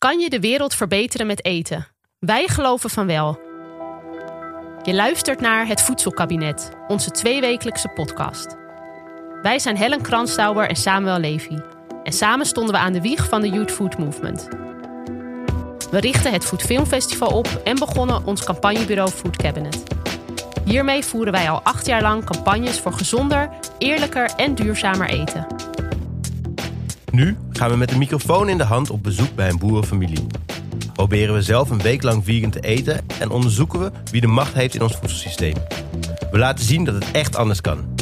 Kan je de wereld verbeteren met eten? Wij geloven van wel. Je luistert naar Het Voedselkabinet, onze tweewekelijkse podcast. Wij zijn Helen Kranstauber en Samuel Levy. En samen stonden we aan de wieg van de Youth Food Movement. We richten het Food Film Festival op en begonnen ons campagnebureau Food Cabinet. Hiermee voeren wij al acht jaar lang campagnes voor gezonder, eerlijker en duurzamer eten. Nu gaan we met de microfoon in de hand op bezoek bij een boerenfamilie. Proberen we zelf een week lang vegan te eten en onderzoeken we wie de macht heeft in ons voedselsysteem. We laten zien dat het echt anders kan.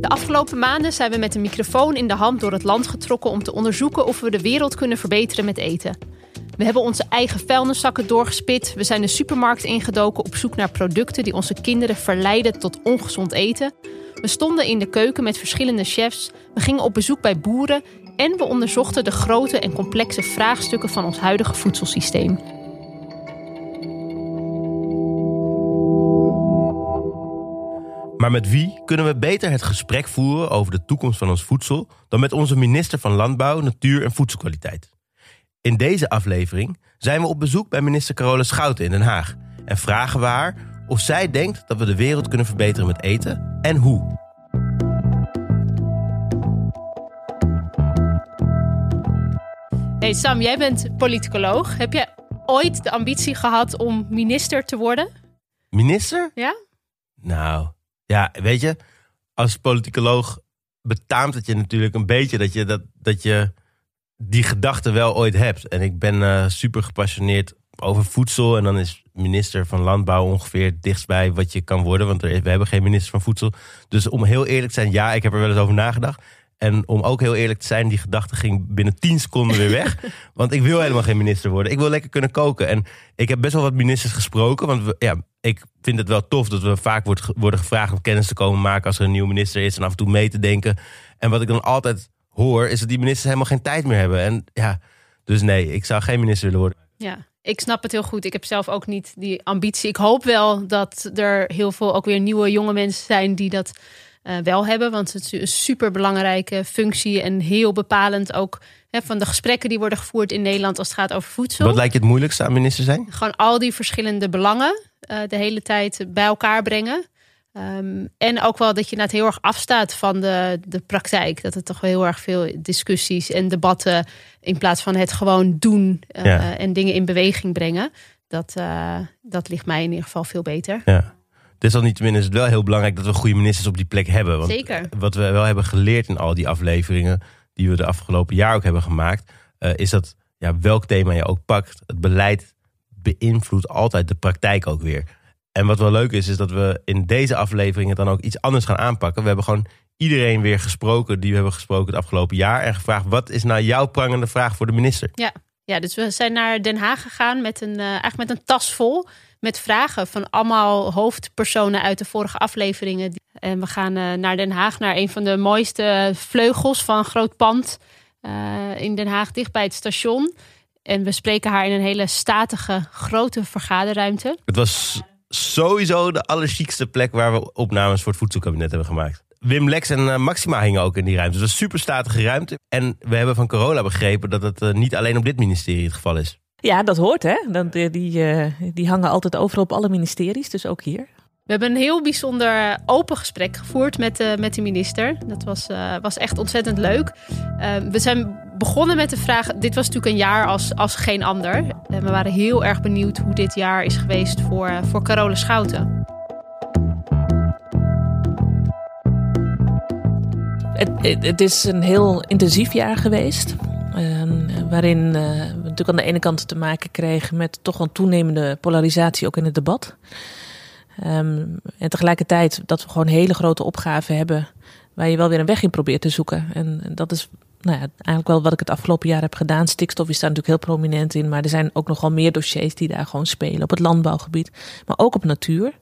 De afgelopen maanden zijn we met een microfoon in de hand door het land getrokken om te onderzoeken of we de wereld kunnen verbeteren met eten. We hebben onze eigen vuilniszakken doorgespit. We zijn de supermarkt ingedoken op zoek naar producten die onze kinderen verleiden tot ongezond eten. We stonden in de keuken met verschillende chefs. We gingen op bezoek bij boeren. En we onderzochten de grote en complexe vraagstukken van ons huidige voedselsysteem. Maar met wie kunnen we beter het gesprek voeren over de toekomst van ons voedsel dan met onze minister van Landbouw, Natuur en Voedselkwaliteit? In deze aflevering zijn we op bezoek bij minister Carole Schouten in Den Haag en vragen we haar of zij denkt dat we de wereld kunnen verbeteren met eten en hoe. Hey Sam, jij bent politicoloog. Heb je ooit de ambitie gehad om minister te worden? Minister? Ja? Nou, ja, weet je, als politicoloog betaamt het je natuurlijk een beetje dat je, dat, dat je die gedachte wel ooit hebt. En ik ben eh, super gepassioneerd over voedsel. En dan is minister van Landbouw ongeveer het dichtstbij wat je kan worden. Want er, we hebben geen minister van Voedsel. Dus om heel eerlijk te zijn, ja, ik heb er wel eens over nagedacht. En om ook heel eerlijk te zijn, die gedachte ging binnen 10 seconden weer weg. want ik wil helemaal geen minister worden. Ik wil lekker kunnen koken. En ik heb best wel wat ministers gesproken. Want we, ja, ik vind het wel tof dat we vaak wordt, worden gevraagd om kennis te komen maken als er een nieuwe minister is. En af en toe mee te denken. En wat ik dan altijd hoor, is dat die ministers helemaal geen tijd meer hebben. En ja, dus nee, ik zou geen minister willen worden. Ja, ik snap het heel goed. Ik heb zelf ook niet die ambitie. Ik hoop wel dat er heel veel ook weer nieuwe jonge mensen zijn die dat uh, wel hebben. Want het is een super belangrijke functie en heel bepalend ook hè, van de gesprekken die worden gevoerd in Nederland als het gaat over voedsel. Wat lijkt je het moeilijkste aan minister zijn? Gewoon al die verschillende belangen uh, de hele tijd bij elkaar brengen. Um, en ook wel dat je net heel erg afstaat van de, de praktijk. Dat het toch wel heel erg veel discussies en debatten. in plaats van het gewoon doen uh, ja. en dingen in beweging brengen. Dat, uh, dat ligt mij in ieder geval veel beter. Ja. Desalniettemin is het wel heel belangrijk dat we goede ministers op die plek hebben. Want Zeker. Wat we wel hebben geleerd in al die afleveringen. die we de afgelopen jaar ook hebben gemaakt. Uh, is dat ja, welk thema je ook pakt. Het beleid beïnvloedt altijd de praktijk ook weer. En wat wel leuk is, is dat we in deze afleveringen dan ook iets anders gaan aanpakken. We hebben gewoon iedereen weer gesproken die we hebben gesproken het afgelopen jaar. En gevraagd, wat is nou jouw prangende vraag voor de minister? Ja, ja dus we zijn naar Den Haag gegaan met een, uh, eigenlijk met een tas vol. Met vragen van allemaal hoofdpersonen uit de vorige afleveringen. En we gaan uh, naar Den Haag, naar een van de mooiste vleugels van groot pand. Uh, in Den Haag, dicht bij het station. En we spreken haar in een hele statige, grote vergaderruimte. Het was sowieso de allerchiekste plek waar we opnames voor het voedselkabinet hebben gemaakt. Wim Lex en uh, Maxima hingen ook in die ruimte. Dus een super statige ruimte. En we hebben van Corolla begrepen dat het uh, niet alleen op dit ministerie het geval is. Ja, dat hoort hè. Dat, die, die hangen altijd overal op alle ministeries, dus ook hier. We hebben een heel bijzonder open gesprek gevoerd met de, met de minister. Dat was, uh, was echt ontzettend leuk. Uh, we zijn begonnen met de vraag: dit was natuurlijk een jaar als, als geen ander. En we waren heel erg benieuwd hoe dit jaar is geweest voor, uh, voor Carole Schouten. Het, het, is een heel intensief jaar geweest. waarin we natuurlijk aan de ene kant te maken kregen met toch een toenemende polarisatie ook in het debat. Um, en tegelijkertijd dat we gewoon hele grote opgaven hebben waar je wel weer een weg in probeert te zoeken. En, dat is nou ja, eigenlijk wel wat ik het afgelopen jaar heb gedaan. Stikstof is daar natuurlijk heel prominent in, maar er zijn ook nogal meer dossiers die daar gewoon spelen op het landbouwgebied, maar ook op natuur.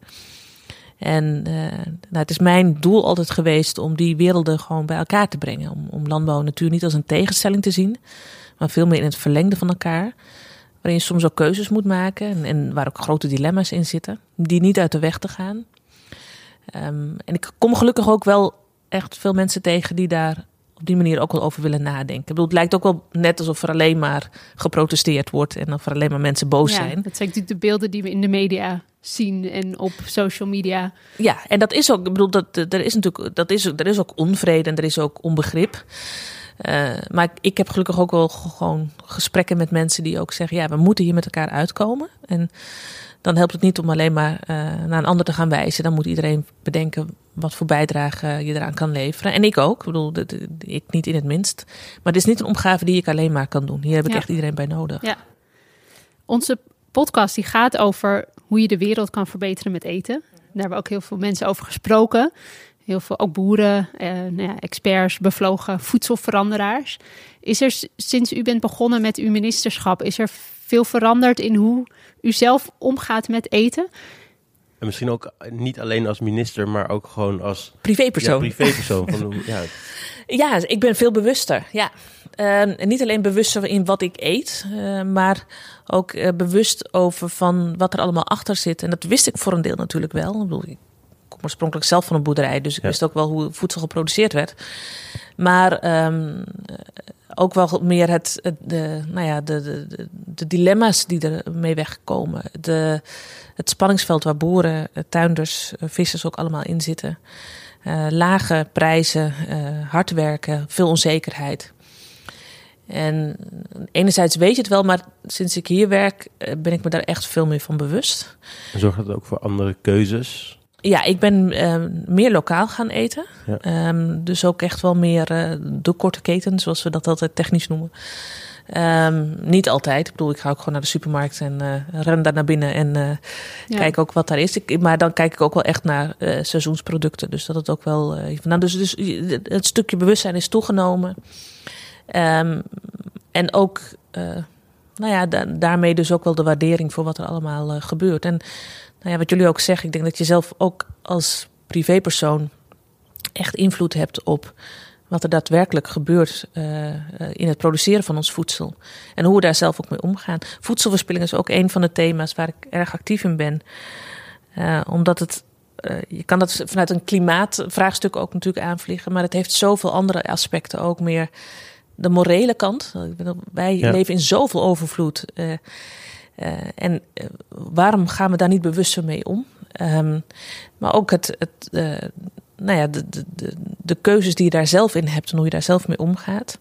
En uh, nou, het is mijn doel altijd geweest om die werelden gewoon bij elkaar te brengen. Om, om landbouw en natuur niet als een tegenstelling te zien, maar veel meer in het verlengde van elkaar. Waarin je soms ook keuzes moet maken en, en waar ook grote dilemma's in zitten, die niet uit de weg te gaan. Ehm, en ik kom gelukkig ook wel echt veel mensen tegen die daar op die manier ook wel over willen nadenken. Ik bedoel, het lijkt ook wel net alsof er alleen maar geprotesteerd wordt en of er alleen maar mensen boos Ja, zijn. dat zijn natuurlijk de beelden die we in de media zien en op social media. Ja, en dat is ook, ik bedoel, dat, er is natuurlijk, dat is, er is ook onvrede en er is ook onbegrip. Eh, maar ik, heb gelukkig ook wel gewoon gesprekken met mensen die ook zeggen: ja, we moeten hier met elkaar uitkomen. En dan helpt het niet om alleen maar eh, naar een ander te gaan wijzen. Dan moet iedereen bedenken wat voor bijdrage je eraan kan leveren. En ik ook, ik bedoel, dat- ik niet in het minst. Maar het is niet een opgave die ik alleen maar kan doen. Hier heb ik Ja. echt iedereen bij nodig. Ja. Onze podcast die gaat over hoe je de wereld kan verbeteren met eten. Daar hebben ook heel veel mensen over gesproken. Heel veel, ook boeren, eh, nou ja, experts, bevlogen voedselveranderaars. Is er sinds u bent begonnen met uw ministerschap, is er veel veranderd in hoe u zelf omgaat met eten? En misschien ook niet alleen als minister, maar ook gewoon als Privépersoon. Ja, privépersoon. Van, ja, Ja, ik ben veel bewuster. Ja. Eh, en niet alleen bewuster in wat ik eet, eh, maar ook eh, bewust over van wat er allemaal achter zit. En dat wist ik voor een deel natuurlijk wel. Ik, bedoel, ik oorspronkelijk zelf van een boerderij, dus ik Ja. wist ook wel hoe voedsel geproduceerd werd. Maar ehm, eh, ook wel meer het, het, de, nou ja, de, de, de, dilemma's die er mee wegkomen. De, het spanningsveld waar boeren, eh, tuinders, eh, vissers ook allemaal in zitten. Eh, lage prijzen, hard werken, veel onzekerheid. En enerzijds weet je het wel, maar sinds ik hier werk ben ik me daar echt veel meer van bewust. en zorgt dat ook voor andere keuzes? Ja, ik ben eh, meer lokaal gaan eten. Ja. Ehm, dus ook echt wel meer eh, de korte keten, zoals we dat altijd technisch noemen. Ehm, niet altijd. Ik bedoel, ik ga ook gewoon naar de supermarkt en eh, ren daar naar binnen en eh, Ja. kijk ook wat daar is. Ik, maar dan kijk ik ook wel echt naar eh, seizoensproducten. Dus dat het ook wel. vandaan. dus, dus het stukje bewustzijn is toegenomen. Ehm, en ook, eh, nou ja, da- daarmee dus ook wel de waardering voor wat er allemaal gebeurt. En nou ja, wat jullie ook zeggen, ik denk dat je zelf ook als privépersoon echt invloed hebt op wat er daadwerkelijk gebeurt eh, eh, in het produceren van ons voedsel. En hoe we daar zelf ook mee omgaan. Voedselverspilling is ook een van de thema's waar ik erg actief in ben. Eh, omdat het, je kan dat vanuit een klimaatvraagstuk ook natuurlijk aanvliegen. Maar het heeft zoveel andere aspecten ook meer. De morele kant. Wij Ja. leven in zoveel overvloed. Eh, en eh, waarom gaan we daar niet bewuster mee om? Ehm, maar ook het, het, eh, nou ja, de, de, de, de keuzes die je daar zelf in hebt en hoe je daar zelf mee omgaat.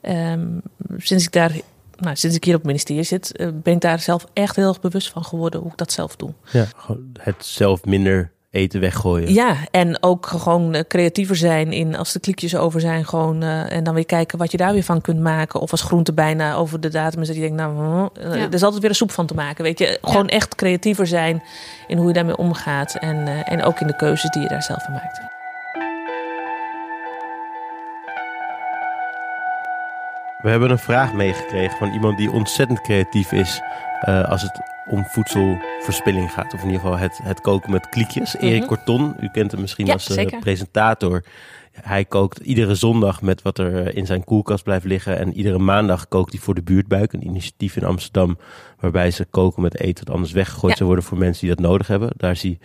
Ehm, sinds ik daar, nou, sinds ik hier op het ministerie zit, ben ik daar zelf echt heel erg bewust van geworden hoe ik dat zelf doe. Ja. Het zelf minder eten weggooien. Ja, en ook gewoon eh, creatiever zijn in als de kliekjes over zijn. Gewoon, eh, en dan weer kijken wat je daar weer van kunt maken. Of als groente bijna over de datum is dat je denkt, nou, eh, Ja. er is altijd weer een soep van te maken. Weet je, gewoon echt creatiever zijn in hoe je daarmee omgaat. En, eh, en ook in de keuzes die je daar zelf in maakt. We hebben een vraag meegekregen van iemand die ontzettend creatief is eh, als het om voedselverspilling gaat. Of in ieder geval het, het koken met kliekjes. Erik Mhm. Korton, u kent hem misschien Ja, als eh, presentator. Hij kookt iedere zondag met wat er eh, in zijn koelkast blijft liggen. En iedere maandag kookt hij voor de buurtbuik. Een initiatief in Amsterdam waarbij ze koken met eten dat anders weggegooid Ja. zou worden voor mensen die dat nodig hebben. Daar is hij,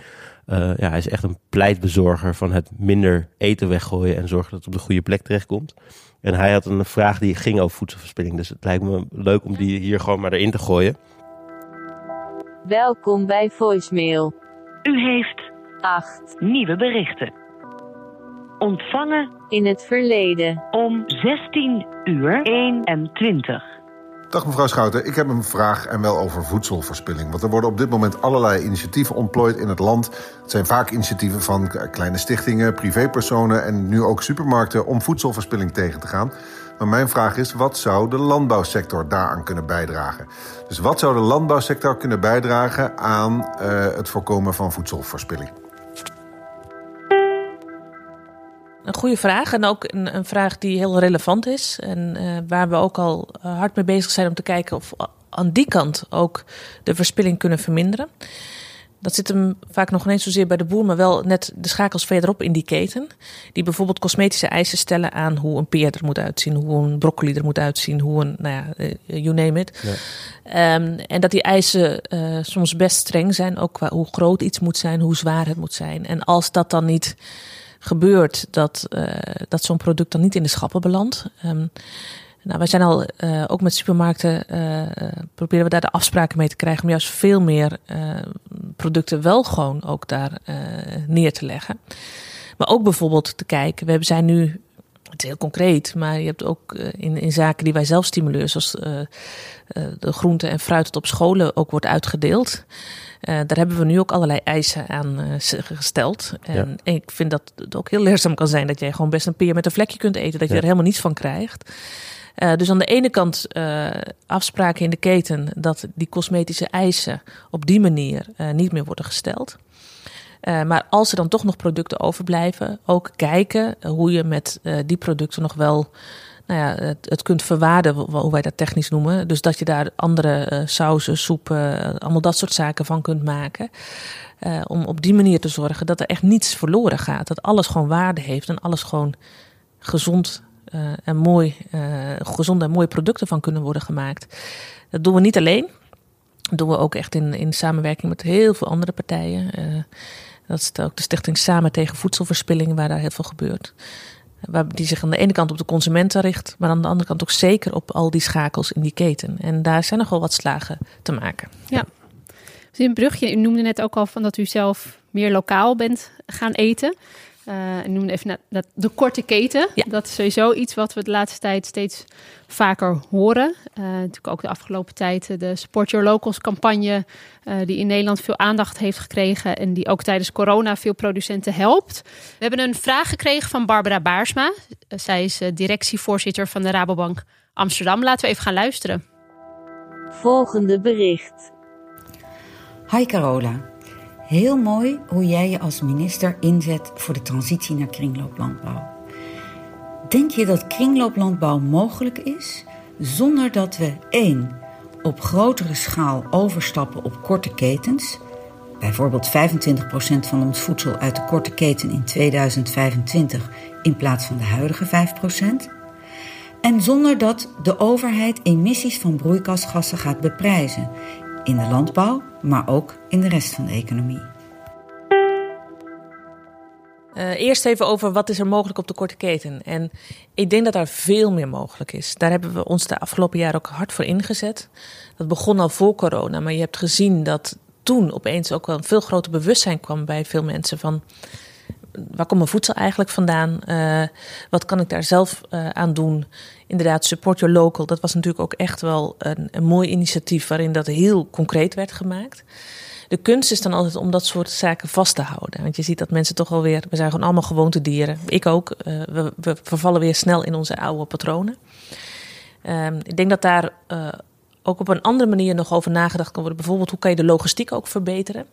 eh, ja, hij is echt een pleitbezorger van het minder eten weggooien en zorgen dat het op de goede plek terechtkomt. En hij had een vraag die ging over voedselverspilling. Dus het lijkt me leuk om die hier gewoon maar erin te gooien. Welkom bij voicemail. U heeft 8. nieuwe berichten. Ontvangen In het verleden. om 16 uur 21. Dag mevrouw Schouten, ik heb een vraag en wel over voedselverspilling. Want er worden op dit moment allerlei initiatieven ontplooid in het land. Het zijn vaak initiatieven van kleine stichtingen, privépersonen en nu ook supermarkten om voedselverspilling tegen te gaan. Maar mijn vraag is, wat zou de landbouwsector daaraan kunnen bijdragen? Dus wat zou de landbouwsector kunnen bijdragen aan eh, het voorkomen van voedselverspilling? Een goede vraag en ook een, een vraag die heel relevant is. En eh, waar we ook al eh, hard mee bezig zijn om te kijken of aan die kant ook de verspilling kunnen verminderen. dat zit hem vaak nog niet eens zozeer bij de boer, maar wel net de schakels verderop in die keten. Die bijvoorbeeld cosmetische eisen stellen aan hoe een peer er moet uitzien, hoe een broccoli er moet uitzien, hoe een, nou ja, eh, you name it. Ja. Ehm, en dat die eisen soms best streng zijn, ook qua hoe groot iets moet zijn, hoe zwaar het moet zijn. En als dat dan niet gebeurt, dat, eh, dat zo'n product dan niet in de schappen belandt. Ehm, nou, wij zijn al uh, ook met supermarkten uh, proberen we daar de afspraken mee te krijgen om juist veel meer producten wel gewoon ook daar neer te leggen. Maar ook bijvoorbeeld te kijken, we zijn nu, het is heel concreet, maar je hebt ook in, in zaken die wij zelf stimuleren, zoals de groente en fruit dat op scholen ook wordt uitgedeeld. Daar hebben we nu ook allerlei eisen aan gesteld. En, ik vind dat het ook heel leerzaam kan zijn dat jij gewoon best een peer met een vlekje kunt eten, dat je Ja. er helemaal niets van krijgt. Uh, dus aan de ene kant uh, afspraken in de keten dat die cosmetische eisen op die manier uh, niet meer worden gesteld. Maar als er dan toch nog producten overblijven, ook kijken hoe je met die producten nog wel nou ja, het, het kunt verwaarden, hoe wij dat technisch noemen. Dus dat je daar andere uh, sauzen, soepen, allemaal dat soort zaken van kunt maken. Uh, om op die manier te zorgen dat er echt niets verloren gaat. Dat alles gewoon waarde heeft en alles gewoon gezond en mooi, gezonde en mooie producten van kunnen worden gemaakt. Dat doen we niet alleen. Dat doen we ook echt in, in samenwerking met heel veel andere partijen. Dat is ook de stichting Samen tegen Voedselverspilling, waar daar heel veel gebeurt. Die zich aan de ene kant op de consumenten richt, maar aan de andere kant ook zeker op al die schakels in die keten. En daar zijn nog wel wat slagen te maken. Ja. Dus in Brugge, u noemde net ook al van dat u zelf meer lokaal bent gaan eten. Uh, ik noemde even dat, de korte keten. Ja. Dat is sowieso iets wat we de laatste tijd steeds vaker horen. Uh, natuurlijk ook de afgelopen tijd de Support Your Locals campagne... Uh, die in Nederland veel aandacht heeft gekregen... en die ook tijdens corona veel producenten helpt. We hebben een vraag gekregen van Barbara Baarsma. zij is directievoorzitter van de Rabobank Amsterdam. Laten we even gaan luisteren. Volgende bericht. Hi Carola. Heel mooi hoe jij je als minister inzet voor de transitie naar kringlooplandbouw. Denk je dat kringlooplandbouw mogelijk is zonder dat we 1. op grotere schaal overstappen op korte ketens, bijvoorbeeld 25% van ons voedsel uit de korte keten in 2025 in plaats van de huidige 5%, en zonder dat de overheid emissies van broeikasgassen gaat beprijzen in de landbouw, maar ook in de rest van de economie. Uh, eerst even over wat is er mogelijk op de korte keten. En ik denk dat daar veel meer mogelijk is. Daar hebben we ons de afgelopen jaar ook hard voor ingezet. Dat begon al voor corona, maar je hebt gezien dat toen opeens ook wel een veel groter bewustzijn kwam bij veel mensen van waar komt mijn voedsel eigenlijk vandaan? Uh, wat kan ik daar zelf uh, aan doen? Inderdaad, support your local. Dat was natuurlijk ook echt wel een, een mooi initiatief waarin dat heel concreet werd gemaakt. De kunst is dan altijd om dat soort zaken vast te houden. Want je ziet dat mensen toch wel weer, we zijn gewoon allemaal gewoontedieren. Ik ook. Uh, we, we, vervallen weer snel in onze oude patronen. Um, ik denk dat daar ook op een andere manier nog over nagedacht kan worden. Bijvoorbeeld, hoe kan je de logistiek ook verbeteren?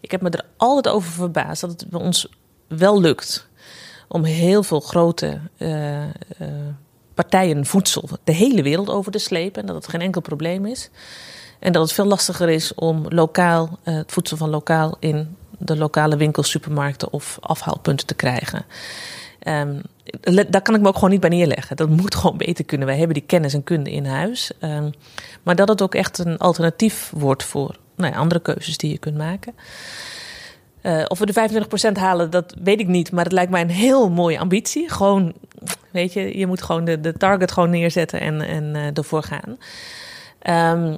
Ik heb me er altijd over verbaasd dat het bij ons wel lukt om heel veel grote uh, partijen voedsel de hele wereld over te slepen. En dat het geen enkel probleem is. En dat het veel lastiger is om lokaal, uh, het voedsel van lokaal in de lokale winkels, supermarkten of afhaalpunten te krijgen. Um, daar kan ik me ook gewoon niet bij neerleggen. Dat moet gewoon beter kunnen. Wij hebben die kennis en kunde in huis. Um, maar dat het ook echt een alternatief wordt voor nou ja, andere keuzes die je kunt maken. Uh, of we de 25% halen, dat weet ik niet. Maar het lijkt mij een heel mooie ambitie. Gewoon, weet je, je moet gewoon de, de target gewoon neerzetten en, en uh, ervoor gaan. Um,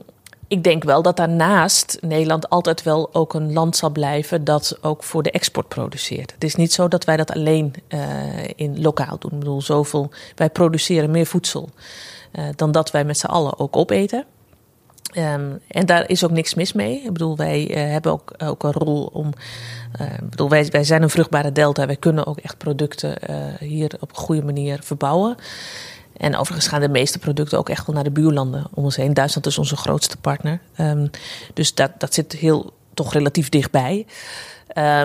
ik denk wel dat daarnaast Nederland altijd wel ook een land zal blijven dat ook voor de export produceert. Het is niet zo dat wij dat alleen uh, in lokaal doen. Ik bedoel, zoveel, wij produceren meer voedsel dan dat wij met z'n allen ook opeten. Um, en daar is ook niks mis mee. Ik bedoel, wij uh, hebben ook, ook een rol om. ik bedoel, wij, wij zijn een vruchtbare delta. Wij kunnen ook echt producten hier op een goede manier verbouwen. En overigens gaan de meeste producten ook echt wel naar de buurlanden om ons heen. Duitsland is onze grootste partner. Um, dus dat, dat zit heel toch relatief dichtbij. Uh,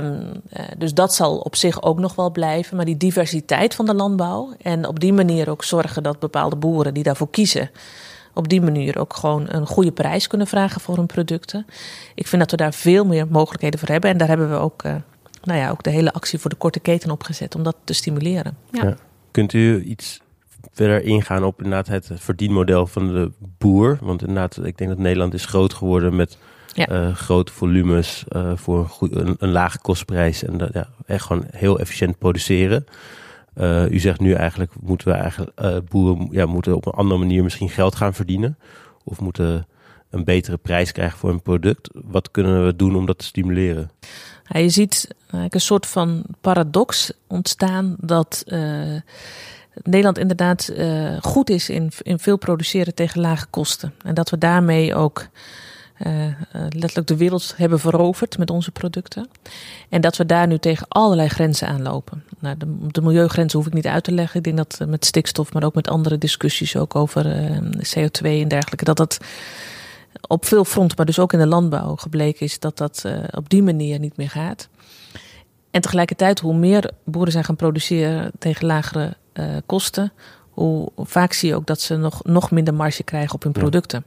dus dat zal op zich ook nog wel blijven. Maar die diversiteit van de landbouw en op die manier ook zorgen dat bepaalde boeren die daarvoor kiezen op die manier ook gewoon een goede prijs kunnen vragen voor hun producten. Ik vind dat we daar veel meer mogelijkheden voor hebben. En daar hebben we ook, uh, nou ja, ook de hele actie voor de korte keten opgezet om dat te stimuleren. Ja. Ja. Kunt u iets verder ingaan op inderdaad het verdienmodel van de boer? Want inderdaad, ik denk dat Nederland is groot geworden met Ja. eh, grote volumes eh, voor een, goe- een, een lage kostprijs en dat, ja, echt gewoon heel efficiënt produceren. Eh, u zegt nu eigenlijk moeten we eigenlijk eh, boeren ja, moeten op een andere manier misschien geld gaan verdienen of moeten een betere prijs krijgen voor hun product. Wat kunnen we doen om dat te stimuleren? Je ziet eigenlijk een soort van paradox ontstaan dat eh, Nederland inderdaad goed is in, in veel produceren tegen lage kosten. En dat we daarmee ook eh, letterlijk de wereld hebben veroverd met onze producten. En dat we daar nu tegen allerlei grenzen aanlopen. Nou, de, de milieugrenzen hoef ik niet uit te leggen. Ik denk dat eh, met stikstof, maar ook met andere discussies ook over eh, CO2 en dergelijke, dat dat op veel fronten, maar dus ook in de landbouw gebleken is dat dat op die manier niet meer gaat. En tegelijkertijd, hoe meer boeren zijn gaan produceren tegen lagere kosten, hoe vaak zie je ook dat ze nog, nog minder marge krijgen op hun Ja.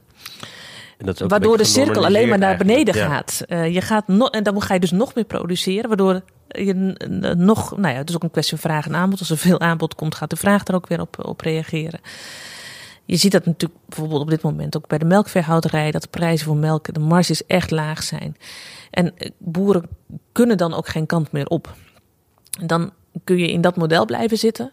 Producten. En dat is ook een Waardoor de cirkel alleen maar naar beneden eigenlijk. gaat. Eh, je gaat no en dan ga je dus nog meer produceren, waardoor je nog, nou ja, het is ook een kwestie van vraag en aanbod. Als er veel aanbod komt, gaat de vraag er ook weer op, op reageren. Je ziet dat natuurlijk bijvoorbeeld op dit moment ook bij de melkveehouderij, dat de prijzen voor melk, de marges echt laag zijn. En eh, boeren kunnen dan ook geen kant meer op. Dan kun je in dat model blijven zitten.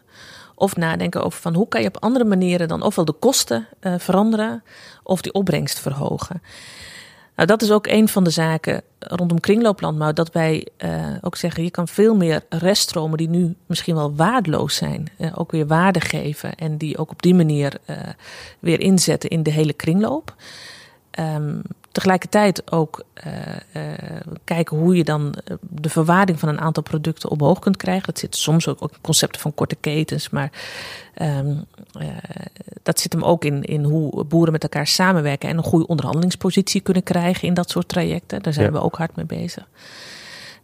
Of nadenken over van hoe kan je op andere manieren dan ofwel de kosten eh, veranderen of die opbrengst verhogen. Nou, dat is ook een van de zaken rondom kringlooplandbouw. Dat wij eh, ook zeggen, je kan veel meer reststromen die nu misschien wel waardeloos zijn, eh, ook weer waarde geven. En die ook op die manier weer inzetten in de hele kringloop. Ehm, tegelijkertijd ook eh, eh, kijken hoe je dan eh, de verwaarding van een aantal producten omhoog kunt krijgen. Dat zit soms ook, ook in concepten van korte ketens, maar ehm, eh, dat zit hem ook in, in hoe boeren met elkaar samenwerken en een goede onderhandelingspositie kunnen krijgen in dat soort trajecten. Daar zijn Ja. we ook hard mee bezig.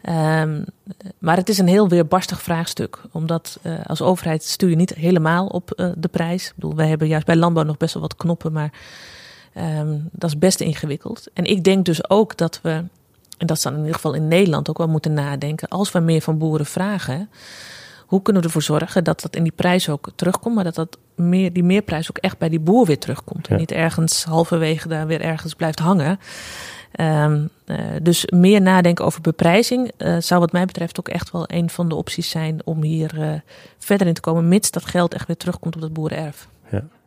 Ehm, maar het is een heel weerbarstig vraagstuk. Omdat als overheid stuur je niet helemaal op de prijs. Ik bedoel, wij hebben juist bij landbouw nog best wel wat knoppen, maar ehm, dat is best ingewikkeld. En ik denk dus ook dat we, en dat dan in ieder geval in Nederland ook wel moeten nadenken, als we meer van boeren vragen, hoe kunnen we ervoor zorgen dat dat in die prijs ook terugkomt, maar dat, dat meer, die meerprijs ook echt bij die boer weer terugkomt. En niet ergens halverwege daar weer ergens blijft hangen. Ehm, eh, dus meer nadenken over beprijzing eh, zou wat mij betreft ook echt wel een van de opties zijn om hier eh, verder in te komen, mits dat geld echt weer terugkomt op dat boerenerf.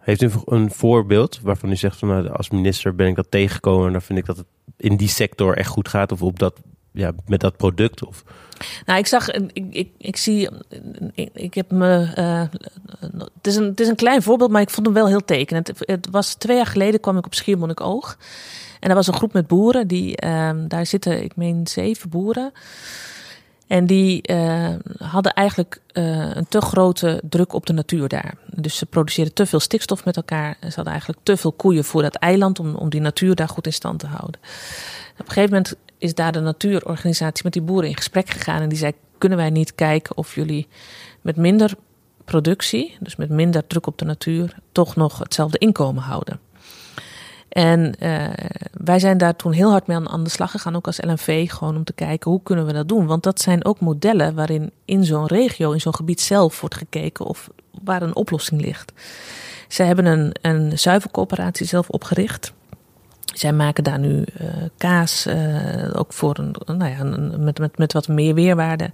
Heeft u een voorbeeld waarvan u zegt van nou, als minister ben ik dat tegengekomen en dan vind ik dat het in die sector echt goed gaat of op dat, ja, met dat product? Of, Nou, ik zag, ik, ik, ik zie, ik, heb me, eh, het, is een, het is een klein voorbeeld, maar ik vond hem wel heel tekenend. Het, was twee jaar geleden kwam ik op Schiermonnikoog. En er was een groep met boeren, die, ehm, daar zitten, ik meen, zeven boeren. En die eh, hadden eigenlijk eh, een te grote druk op de natuur daar. Dus ze produceerden te veel stikstof met elkaar. Ze hadden eigenlijk te veel koeien voor dat eiland om, om die natuur daar goed in stand te houden. Op een gegeven moment is daar de natuurorganisatie met die boeren in gesprek gegaan. En die zei, kunnen wij niet kijken of jullie met minder productie, dus met minder druk op de natuur, toch nog hetzelfde inkomen houden. En eh, wij zijn daar toen heel hard mee aan, de slag gegaan, ook als LNV, gewoon om te kijken hoe kunnen we dat doen. Want dat zijn ook modellen waarin in zo'n regio, in zo'n gebied zelf wordt gekeken of waar een oplossing ligt. Zij hebben een, een zuivelcoöperatie zelf opgericht. Zij maken daar nu eh, kaas, eh, ook voor een, nou ja, een- met, met, met wat meer weerwaarde.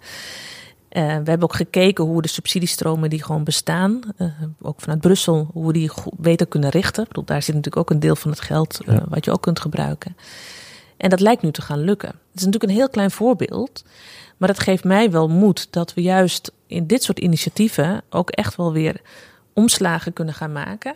Eh, we hebben ook gekeken hoe de subsidiestromen die gewoon bestaan, eh, ook vanuit Brussel, hoe we die goed beter kunnen richten. Ik bedoel, daar zit natuurlijk ook een deel van het geld eh, Ja. wat je ook kunt gebruiken. En dat lijkt nu te gaan lukken. Het is natuurlijk een heel klein voorbeeld, maar dat geeft mij wel moed dat we juist in dit soort initiatieven ook echt wel weer omslagen kunnen gaan maken.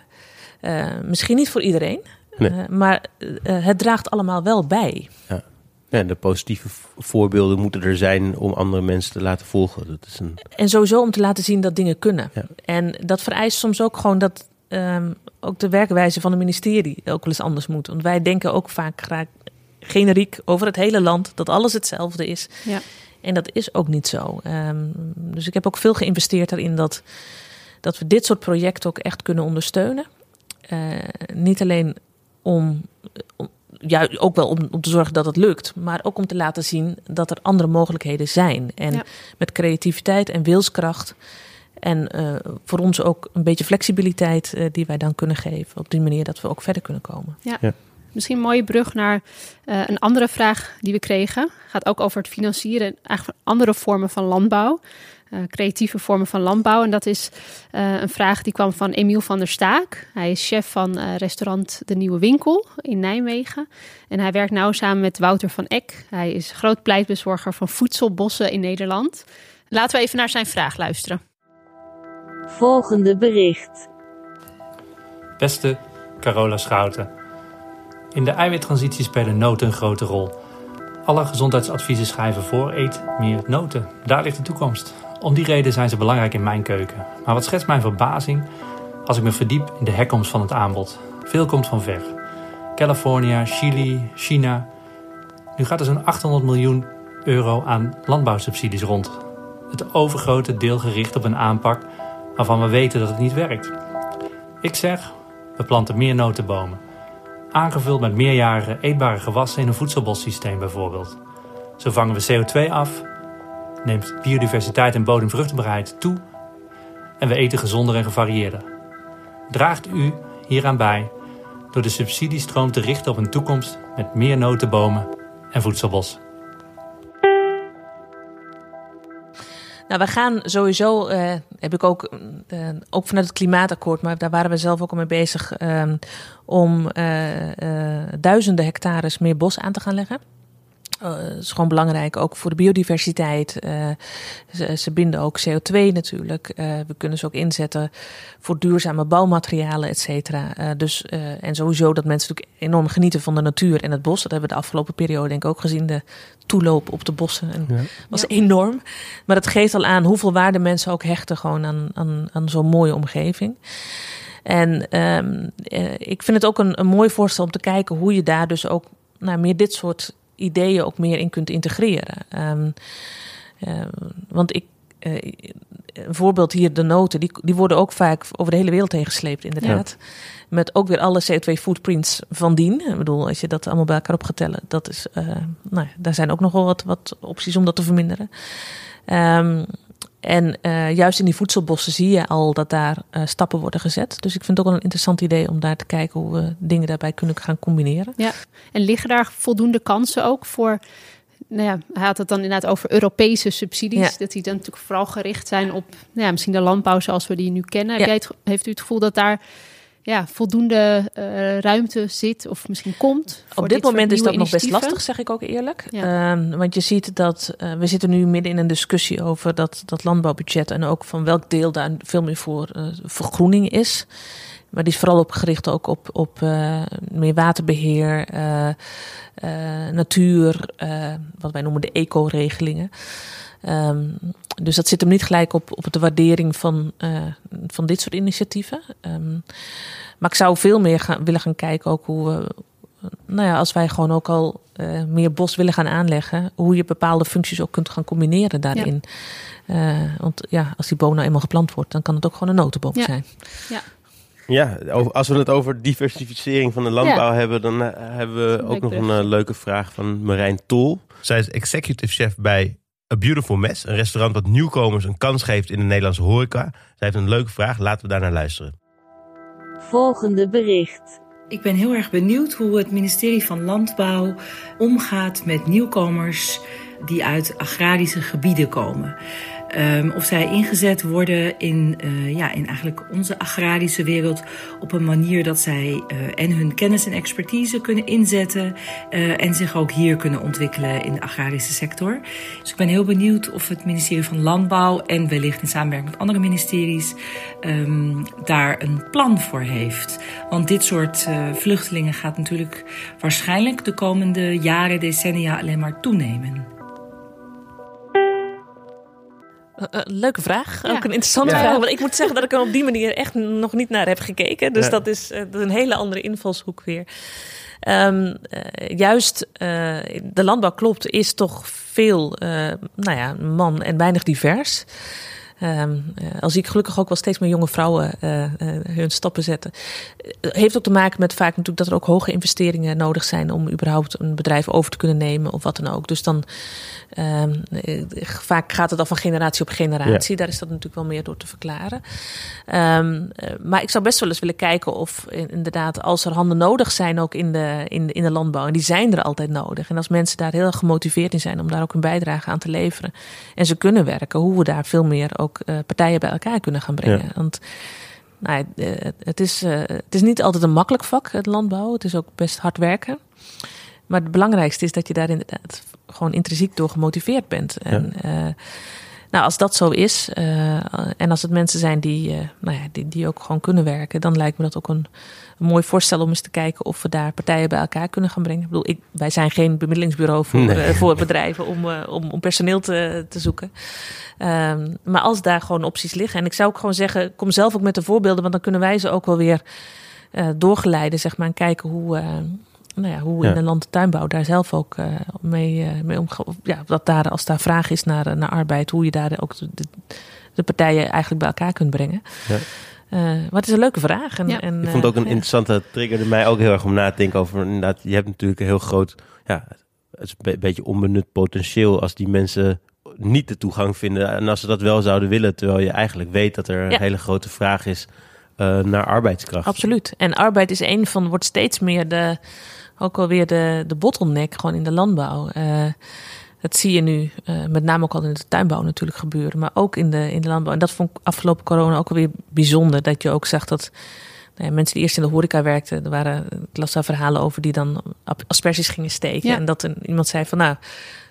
Misschien niet voor iedereen, Nee. maar het draagt allemaal wel bij. ja, de positieve voorbeelden moeten er zijn om andere mensen te laten volgen. Dat is een, En sowieso om te laten zien dat dingen kunnen. Ja. En dat vereist soms ook gewoon dat ehm, ook de werkwijze van het ministerie ook wel eens anders moet. Want wij denken ook vaak graag generiek over het hele land, dat alles hetzelfde is. Ja. En dat is ook niet zo. Ehm, dus ik heb ook veel geïnvesteerd daarin dat, dat we dit soort projecten ook echt kunnen ondersteunen. eh, niet alleen om, om ja, ook wel om, om te zorgen dat het lukt, maar ook om te laten zien dat er andere mogelijkheden zijn. En Ja. met creativiteit en wilskracht. En eh, voor ons ook een beetje flexibiliteit eh, die wij dan kunnen geven. Op die manier dat we ook verder kunnen komen. Misschien een mooie brug naar eh, een andere vraag die we kregen. Gaat ook over het financieren eigenlijk van andere vormen van landbouw. Eh, creatieve vormen van landbouw. En dat is eh, een vraag die kwam van Emiel van der Staak. Hij is chef van eh, restaurant De Nieuwe Winkel in Nijmegen. En hij werkt nauw samen met Wouter van Eck. Hij is groot pleitbezorger van voedselbossen in Nederland. Laten we even naar zijn vraag luisteren. Volgende bericht. Beste Carola Schouten. In de eiwittransitie spelen noten een grote rol. Alle gezondheidsadviezen schrijven voor eet meer noten. Daar ligt de toekomst. Om die reden zijn ze belangrijk in mijn keuken. Maar wat schetst mijn verbazing als ik me verdiep in de herkomst van het aanbod. Veel komt van ver. California, Chili, China. Nu gaat er zo'n 800 miljoen euro aan landbouwsubsidies rond. Het overgrote deel gericht op een aanpak waarvan we weten dat het niet werkt. Ik zeg, we planten meer notenbomen. Aangevuld met meerjarige eetbare gewassen in een voedselbossysteem bijvoorbeeld. Zo vangen we CO2 af, neemt biodiversiteit en bodemvruchtbaarheid toe en we eten gezonder en gevarieerder. Draagt u hieraan bij door de subsidiestroom te richten op een toekomst met meer notenbomen en voedselbos. Nou, we gaan sowieso, eh, heb ik ook, eh, ook vanuit het klimaatakkoord, maar daar waren we zelf ook al mee bezig, eh, om eh, duizenden hectares meer bos aan te gaan leggen. Eh, Het is gewoon belangrijk, ook voor de biodiversiteit. Eh, ze, ze binden ook CO2 natuurlijk. Eh, we kunnen ze ook inzetten voor duurzame bouwmaterialen, et cetera. Eh, dus, eh, en sowieso dat mensen natuurlijk enorm genieten van de natuur en het bos. Dat hebben we de afgelopen periode denk ik ook gezien. De toeloop op de bossen en was enorm. Maar het geeft al aan hoeveel waarde mensen ook hechten gewoon aan, aan, aan zo'n mooie omgeving. En ehm, eh, ik vind het ook een, een mooi voorstel om te kijken hoe je daar dus ook nou, meer dit soort ideeën ook meer in kunt integreren. Ehm, eh, want ik, eh, een voorbeeld hier, de noten, die, die worden ook vaak over de hele wereld heen gesleept, inderdaad. Met ook weer alle CO2 footprints van dien. Ik bedoel, als je dat allemaal bij elkaar op gaat tellen, dat is, eh, nou ja, daar zijn ook nog wel wat, wat opties om dat te verminderen. Ehm, en eh, juist in die voedselbossen zie je al dat daar eh, stappen worden gezet. Dus ik vind het ook wel een interessant idee om daar te kijken hoe we dingen daarbij kunnen gaan combineren. Ja, en liggen daar voldoende kansen ook voor? Nou ja, hij had het dan inderdaad over Europese subsidies. Ja. Dat die dan natuurlijk vooral gericht zijn op nou ja, misschien de landbouw zoals we die nu kennen. Heb Ja. jij het, heeft u het gevoel dat daar ja, voldoende eh, ruimte zit of misschien komt? Op dit moment is dat nog best lastig, zeg ik ook eerlijk. Ja. Ehm, want je ziet dat eh, we zitten nu midden in een discussie over dat, dat landbouwbudget en ook van welk deel daar veel meer voor eh, vergroening is. Maar die is vooral op gericht ook op, op meer waterbeheer, eh, eh, natuur, wat wij noemen de eco-regelingen. Ehm, dus dat zit hem niet gelijk op, op de waardering van, eh, van dit soort initiatieven. Ehm, maar ik zou veel meer gaan, willen gaan kijken ook hoe we nou ja, als wij gewoon ook al eh, meer bos willen gaan aanleggen, hoe je bepaalde functies ook kunt gaan combineren daarin. Eh, want ja, als die boom nou eenmaal geplant wordt, dan kan het ook gewoon een notenboom Ja. zijn. Ja, over- als we het over diversificering van de landbouw hebben, dan hebben we ook nog een eh, leuke vraag van Marijn Tol. Zij is executive chef bij A Beautiful Mess, een restaurant dat nieuwkomers een kans geeft in de Nederlandse horeca. Zij heeft een leuke vraag, laten we daar naar luisteren. Volgende bericht. Ik ben heel erg benieuwd hoe het ministerie van Landbouw omgaat met nieuwkomers die uit agrarische gebieden komen. Ehm, of zij ingezet worden in, eh, ja, in eigenlijk onze agrarische wereld op een manier dat zij eh, en hun kennis en expertise kunnen inzetten eh, en zich ook hier kunnen ontwikkelen in de agrarische sector. Dus ik ben heel benieuwd of het ministerie van Landbouw en wellicht in samenwerking met andere ministeries ehm, daar een plan voor heeft. Want dit soort vluchtelingen gaat natuurlijk waarschijnlijk de komende jaren, decennia alleen maar toenemen. Eh, eh, leuke vraag. Ja. Ook een interessante Ja. vraag. Want ik moet zeggen dat ik er op die manier echt nog niet naar heb gekeken. Dus Ja. dat, is, eh, dat is een hele andere invalshoek weer. Ehm, eh, juist, eh, de landbouw klopt, is toch veel eh, nou ja, man en weinig divers. Ehm, eh, al zie ik gelukkig ook wel steeds meer jonge vrouwen eh, hun stappen zetten. Heeft ook te maken met vaak natuurlijk dat er ook hoge investeringen nodig zijn om überhaupt een bedrijf over te kunnen nemen of wat dan ook. Dus dan ehm, eh, vaak gaat het al van generatie op generatie. Daar is dat natuurlijk wel meer door te verklaren. Ehm, eh, maar ik zou best wel eens willen kijken of in- inderdaad, als er handen nodig zijn ook in de, in, de, in de landbouw, en die zijn er altijd nodig. En als mensen daar heel erg gemotiveerd in zijn om daar ook een bijdrage aan te leveren en ze kunnen werken, hoe we daar veel meer ook eh, partijen bij elkaar kunnen gaan brengen. Ja. Want nou, eh, het, is, eh, het is niet altijd een makkelijk vak, het landbouw. Het is ook best hard werken. Maar het belangrijkste is dat je daar inderdaad gewoon intrinsiek door gemotiveerd bent. En, nou, als dat zo is, en als het mensen zijn die, nou ja, die, die ook gewoon kunnen werken, dan lijkt me dat ook een, een mooi voorstel om eens te kijken of we daar partijen bij elkaar kunnen gaan brengen. Ik bedoel, ik, wij zijn geen bemiddelingsbureau voor, Nee. eh, voor bedrijven om, eh, om, om personeel te, te zoeken. Ehm, maar als daar gewoon opties liggen, en ik zou ook gewoon zeggen, kom zelf ook met de voorbeelden, want dan kunnen wij ze ook wel weer eh, doorgeleiden, zeg maar, en kijken hoe. nou ja, hoe Ja. in de land- en tuinbouw daar zelf ook mee, mee omgaan. Ja, dat daar, als daar vraag is naar, naar arbeid, hoe je daar ook de, de, de partijen eigenlijk bij elkaar kunt brengen. Ja. Eh, maar het is een leuke vraag. En, Ja. en, Ik vond het ook eh, een ja. interessante triggerde mij ook heel erg om na te denken over. Inderdaad, je hebt natuurlijk een heel groot, ja, het is een be- beetje onbenut potentieel als die mensen niet de toegang vinden. En als ze dat wel zouden willen, terwijl je eigenlijk weet dat er een Ja. hele grote vraag is eh, naar arbeidskracht. Absoluut. En arbeid is een van, wordt steeds meer de, ook alweer de, de bottleneck gewoon in de landbouw. Eh, dat zie je nu eh, met name ook al in de tuinbouw natuurlijk gebeuren, maar ook in de, in de landbouw. En dat vond ik afgelopen corona ook alweer bijzonder, dat je ook zag dat nou ja, mensen die eerst in de horeca werkten, er waren, ik las daar verhalen over die dan asperges gingen steken. Ja. En dat een, iemand zei van nou,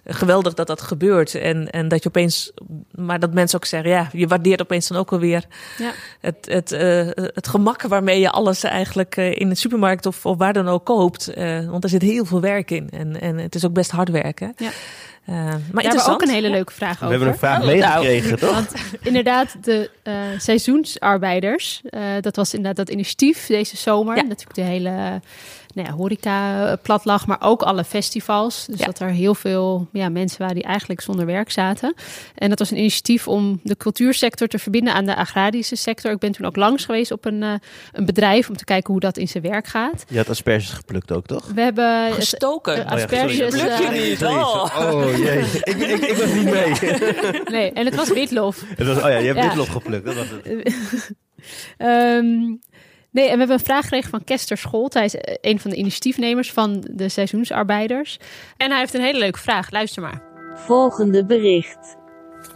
geweldig dat dat gebeurt. En, en dat je opeens, maar dat mensen ook zeggen, ja, je waardeert opeens dan ook alweer Ja. het, het, eh, het gemak waarmee je alles eigenlijk eh, in de supermarkt of, of waar dan ook koopt. Eh, want er zit heel veel werk in. En, en het is ook best hard werken. Ja. Eh, maar Daar hebben we ook een hele leuke vraag We over. hebben een vraag Oh, meegekregen, toch? Want inderdaad, de eh, seizoensarbeiders, eh, dat was inderdaad dat initiatief deze zomer. Ja. Natuurlijk de hele nou ja, horeca eh, plat lag, maar ook alle festivals. Dus Ja. dat er heel veel ja, mensen waren die eigenlijk zonder werk zaten. En dat was een initiatief om de cultuursector te verbinden aan de agrarische sector. Ik ben toen ook langs geweest op een, eh, een bedrijf om te kijken hoe dat in zijn werk gaat. Je had asperges geplukt ook, toch? We hebben het- Gestoken. eh, Oh ja, asperges. sorry. Pluk je niet. Oh. Oh jee, ik, ik, ik was niet mee. nee, en het was witlof. Het was, oh ja, je hebt Ja. witlof geplukt, dat was het. Ehm, nee, en we hebben een vraag gekregen van Kester Scholt. Hij is eh, een van de initiatiefnemers van de seizoensarbeiders. En hij heeft een hele leuke vraag. Luister maar. Volgende bericht.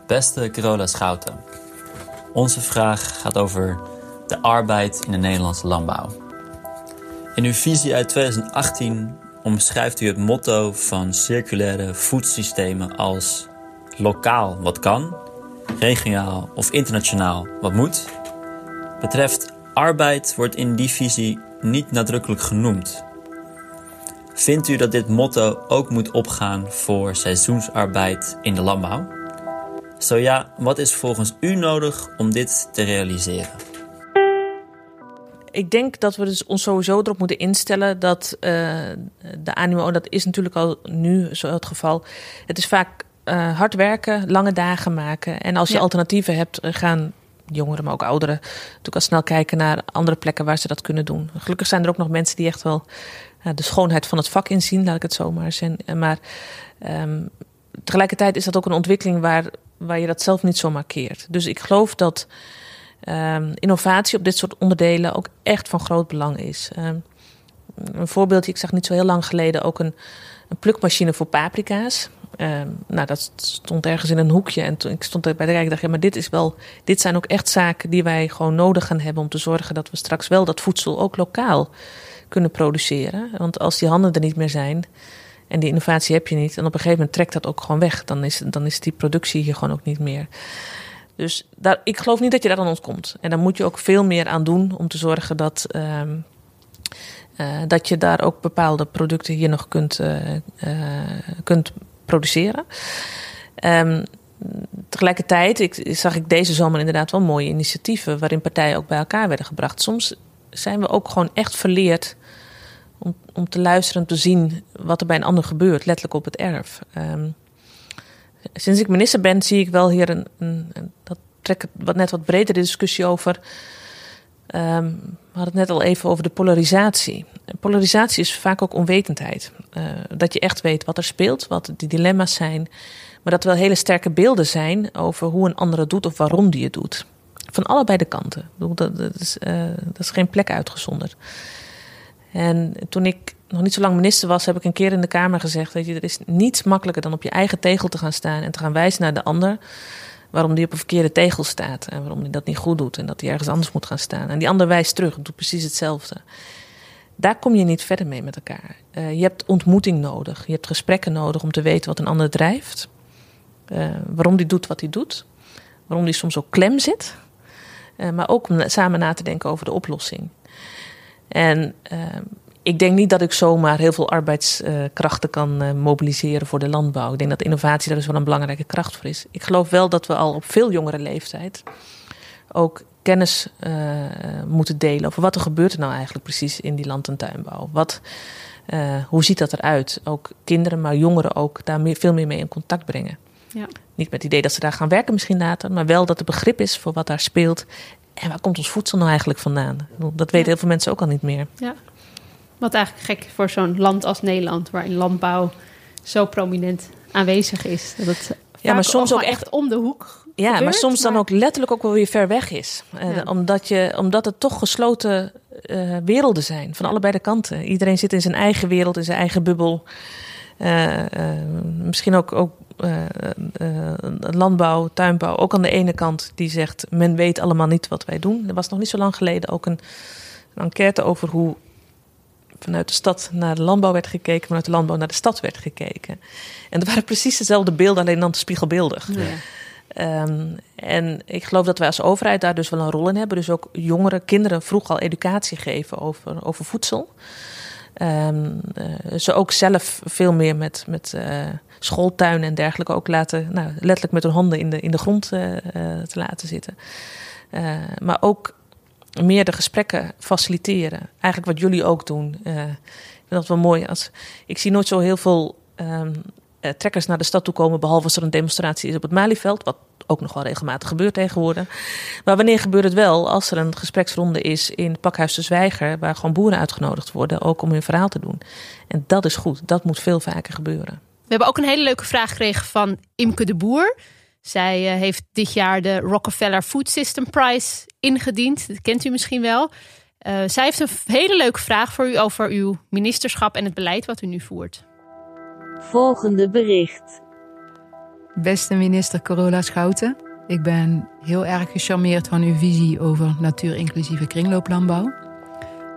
Beste Carola Schouten. Onze vraag gaat over de arbeid in de Nederlandse landbouw. In uw visie uit 2018 omschrijft u het motto van circulaire voedselsystemen als lokaal wat kan, regionaal of internationaal wat moet. Betreft arbeid wordt in die visie niet nadrukkelijk genoemd. Vindt u dat dit motto ook moet opgaan voor seizoensarbeid in de landbouw? Zo ja, wat is volgens u nodig om dit te realiseren? Ik denk dat we dus ons sowieso erop moeten instellen dat eh, de animo, dat is natuurlijk al nu zo het geval. Het is vaak eh, hard werken, lange dagen maken. En als je Ja. alternatieven hebt, eh, gaan jongeren, maar ook ouderen, natuurlijk al snel kijken naar andere plekken waar ze dat kunnen doen. Gelukkig zijn er ook nog mensen die echt wel eh, de schoonheid van het vak inzien, laat ik het zo maar. Eh, Maar ehm, tegelijkertijd is dat ook een ontwikkeling waar, waar je dat zelf niet zo markeert. Dus ik geloof dat ehm, innovatie op dit soort onderdelen ook echt van groot belang is. Ehm, een voorbeeldje, ik zag niet zo heel lang geleden ook een, een plukmachine voor paprika's. Ehm, nou, dat stond ergens in een hoekje. En toen ik stond bij de rijk dacht, ja, maar dit is wel, dit zijn ook echt zaken die wij gewoon nodig gaan hebben om te zorgen dat we straks wel dat voedsel ook lokaal kunnen produceren. Want als die handen er niet meer zijn en die innovatie heb je niet, en op een gegeven moment trekt dat ook gewoon weg, dan is, dan is die productie hier gewoon ook niet meer. Dus daar, ik geloof niet dat je daar aan ontkomt. En daar moet je ook veel meer aan doen om te zorgen dat, ehm, eh, dat je daar ook bepaalde producten hier nog kunt, eh, eh, kunt produceren. Ehm, tegelijkertijd ik, zag ik deze zomer inderdaad wel mooie initiatieven waarin partijen ook bij elkaar werden gebracht. Soms zijn we ook gewoon echt verleerd om, te luisteren en te zien wat er bij een ander gebeurt, letterlijk op het erf. Ehm, sinds ik minister ben, zie ik wel hier een, een, een- dat trek wat, net wat bredere discussie over. Ehm, we hadden het net al even over de polarisatie. Polarisatie is vaak ook onwetendheid. Uh, dat je echt weet wat er speelt, wat de dilemma's zijn. Maar dat er wel hele sterke beelden zijn over hoe een ander het doet of waarom die het doet. Van allebei de kanten. Dat, is, uh, dat is geen plek uitgezonderd. En toen ik nog niet zo lang minister was, heb ik een keer in de Kamer gezegd: dat je, er is niets makkelijker dan op je eigen tegel te gaan staan en te gaan wijzen naar de ander. Waarom die op een verkeerde tegel staat en waarom die dat niet goed doet en dat hij ergens anders moet gaan staan. En die ander wijst terug doet precies hetzelfde. Daar kom je niet verder mee met elkaar. Uh, je hebt ontmoeting nodig, je hebt gesprekken nodig om te weten wat een ander drijft. Uh, waarom die doet wat hij doet. Waarom die soms ook klem zit. Uh, maar ook om samen na te denken over de oplossing. En ik denk niet dat ik zomaar heel veel arbeidskrachten kan mobiliseren voor de landbouw. Ik denk dat innovatie daar dus wel een belangrijke kracht voor is. Ik geloof wel dat we al op veel jongere leeftijd ook kennis uh, moeten delen over wat er gebeurt er nou eigenlijk precies in die land- en tuinbouw. Wat, uh, hoe ziet dat eruit? Ook kinderen, maar jongeren ook daar meer, veel meer mee in contact brengen. Ja. Niet met het idee dat ze daar gaan werken misschien later, maar wel dat er begrip is voor wat daar speelt. En waar komt ons voedsel nou eigenlijk vandaan? Dat weten heel veel mensen ook al niet meer. Ja. Wat eigenlijk gek voor zo'n land als Nederland, waarin landbouw zo prominent aanwezig is. Dat het ja, maar soms ook echt om de hoek. Ja, gebeurt, maar soms dan ook letterlijk ook wel weer ver weg is. Ja. Uh, omdat, je, omdat het toch gesloten uh, werelden zijn, van allebei de kanten. Iedereen zit in zijn eigen wereld, in zijn eigen bubbel. Uh, misschien ook, ook landbouw, tuinbouw, ook aan de ene kant, die zegt: men weet allemaal niet wat wij doen. Er was nog niet zo lang geleden ook een, een enquête over hoe vanuit de stad naar de landbouw werd gekeken, vanuit de landbouw naar de stad werd gekeken. En er waren precies dezelfde beelden, alleen dan spiegelbeeldig. Ja. Um, en ik geloof dat wij als overheid daar dus wel een rol in hebben. Dus ook jongeren, kinderen vroeg al educatie geven over, over voedsel. Um, uh, ze ook zelf veel meer met, met uh, schooltuinen en dergelijke ook laten, nou, letterlijk met hun handen in de, in de grond uh, te laten zitten. maar ook meer de gesprekken faciliteren. Eigenlijk wat jullie ook doen. Uh, ik vind dat wel mooi. Als, ik zie nooit zo heel veel um, uh, trekkers naar de stad toe komen, behalve als er een demonstratie is op het Malieveld, wat ook nog wel regelmatig gebeurt tegenwoordig. Maar wanneer gebeurt het wel? Als er een gespreksronde is in het Pakhuis de Zwijger, waar gewoon boeren uitgenodigd worden, ook om hun verhaal te doen. En dat is goed. Dat moet veel vaker gebeuren. We hebben ook een hele leuke vraag gekregen van Imke de Boer. Zij uh, heeft dit jaar de Rockefeller Food System Prize ingediend. Dat kent u misschien wel. Uh, zij heeft een hele leuke vraag voor u over uw ministerschap en het beleid wat u nu voert. Volgende bericht. Beste minister Carola Schouten. Ik ben heel erg gecharmeerd van uw visie over natuurinclusieve kringlooplandbouw.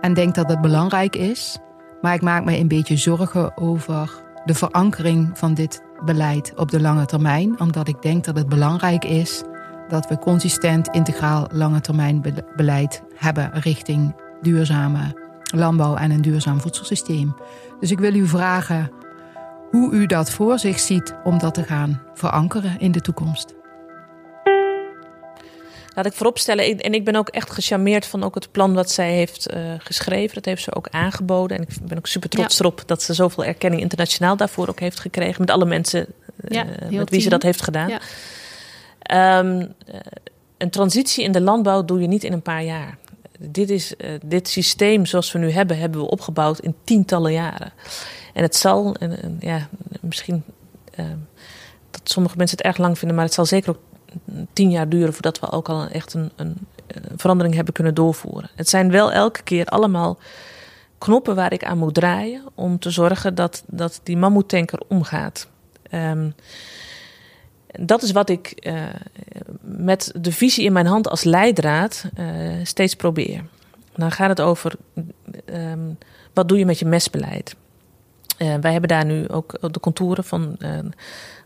En denk dat het belangrijk is. Maar ik maak me een beetje zorgen over de verankering van dit beleid op de lange termijn. Omdat ik denk dat het belangrijk is dat we consistent integraal lange termijn beleid hebben richting duurzame landbouw en een duurzaam voedselsysteem. Dus ik wil u vragen hoe u dat voor zich ziet om dat te gaan verankeren in de toekomst. Laat ik vooropstellen, en ik ben ook echt gecharmeerd van ook het plan wat zij heeft uh, geschreven. Dat heeft ze ook aangeboden. En ik ben ook super trots ja. erop dat ze zoveel erkenning internationaal daarvoor ook heeft gekregen. Met alle mensen uh, ja, met wie team. ze dat heeft gedaan. Ja. Um, een transitie in de landbouw doe je niet in een paar jaar. Dit, is, uh, dit systeem zoals we nu hebben, hebben we opgebouwd in tientallen jaren. En het zal, en, en ja, misschien uh, dat sommige mensen het erg lang vinden, maar het zal zeker ook tien jaar duren voordat we ook al echt een, een, een, verandering hebben kunnen doorvoeren. Het zijn wel elke keer allemaal knoppen waar ik aan moet draaien om te zorgen dat, dat die mammoetanker omgaat. Um, dat is wat ik uh, met de visie in mijn hand als leidraad uh, steeds probeer. Dan gaat het over um, wat doe je met je mesbeleid. Wij hebben daar nu ook de contouren van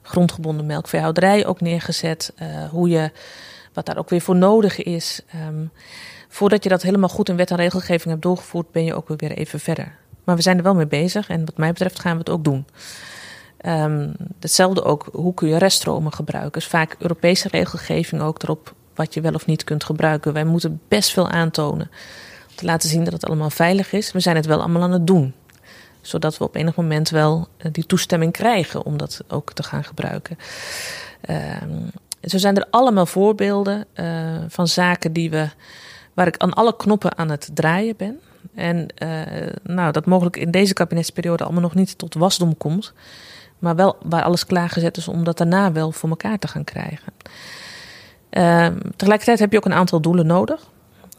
grondgebonden melkveehouderij ook neergezet. hoe je, wat daar ook weer voor nodig is. Um, voordat je dat helemaal goed in wet en regelgeving hebt doorgevoerd, ben je ook weer even verder. Maar we zijn er wel mee bezig en wat mij betreft gaan we het ook doen. Um, hetzelfde ook, hoe kun je reststromen gebruiken? Dus vaak Europese regelgeving ook erop wat je wel of niet kunt gebruiken. Wij moeten best veel aantonen om te laten zien dat het allemaal veilig is. We zijn het wel allemaal aan het doen. Zodat we op enig moment wel die toestemming krijgen om dat ook te gaan gebruiken. Um, zo zijn er allemaal voorbeelden uh, van zaken die we, waar ik aan alle knoppen aan het draaien ben. En uh, nou, dat mogelijk in deze kabinetsperiode allemaal nog niet tot wasdom komt. Maar wel waar alles klaargezet is om dat daarna wel voor elkaar te gaan krijgen. Uh, tegelijkertijd heb je ook een aantal doelen nodig.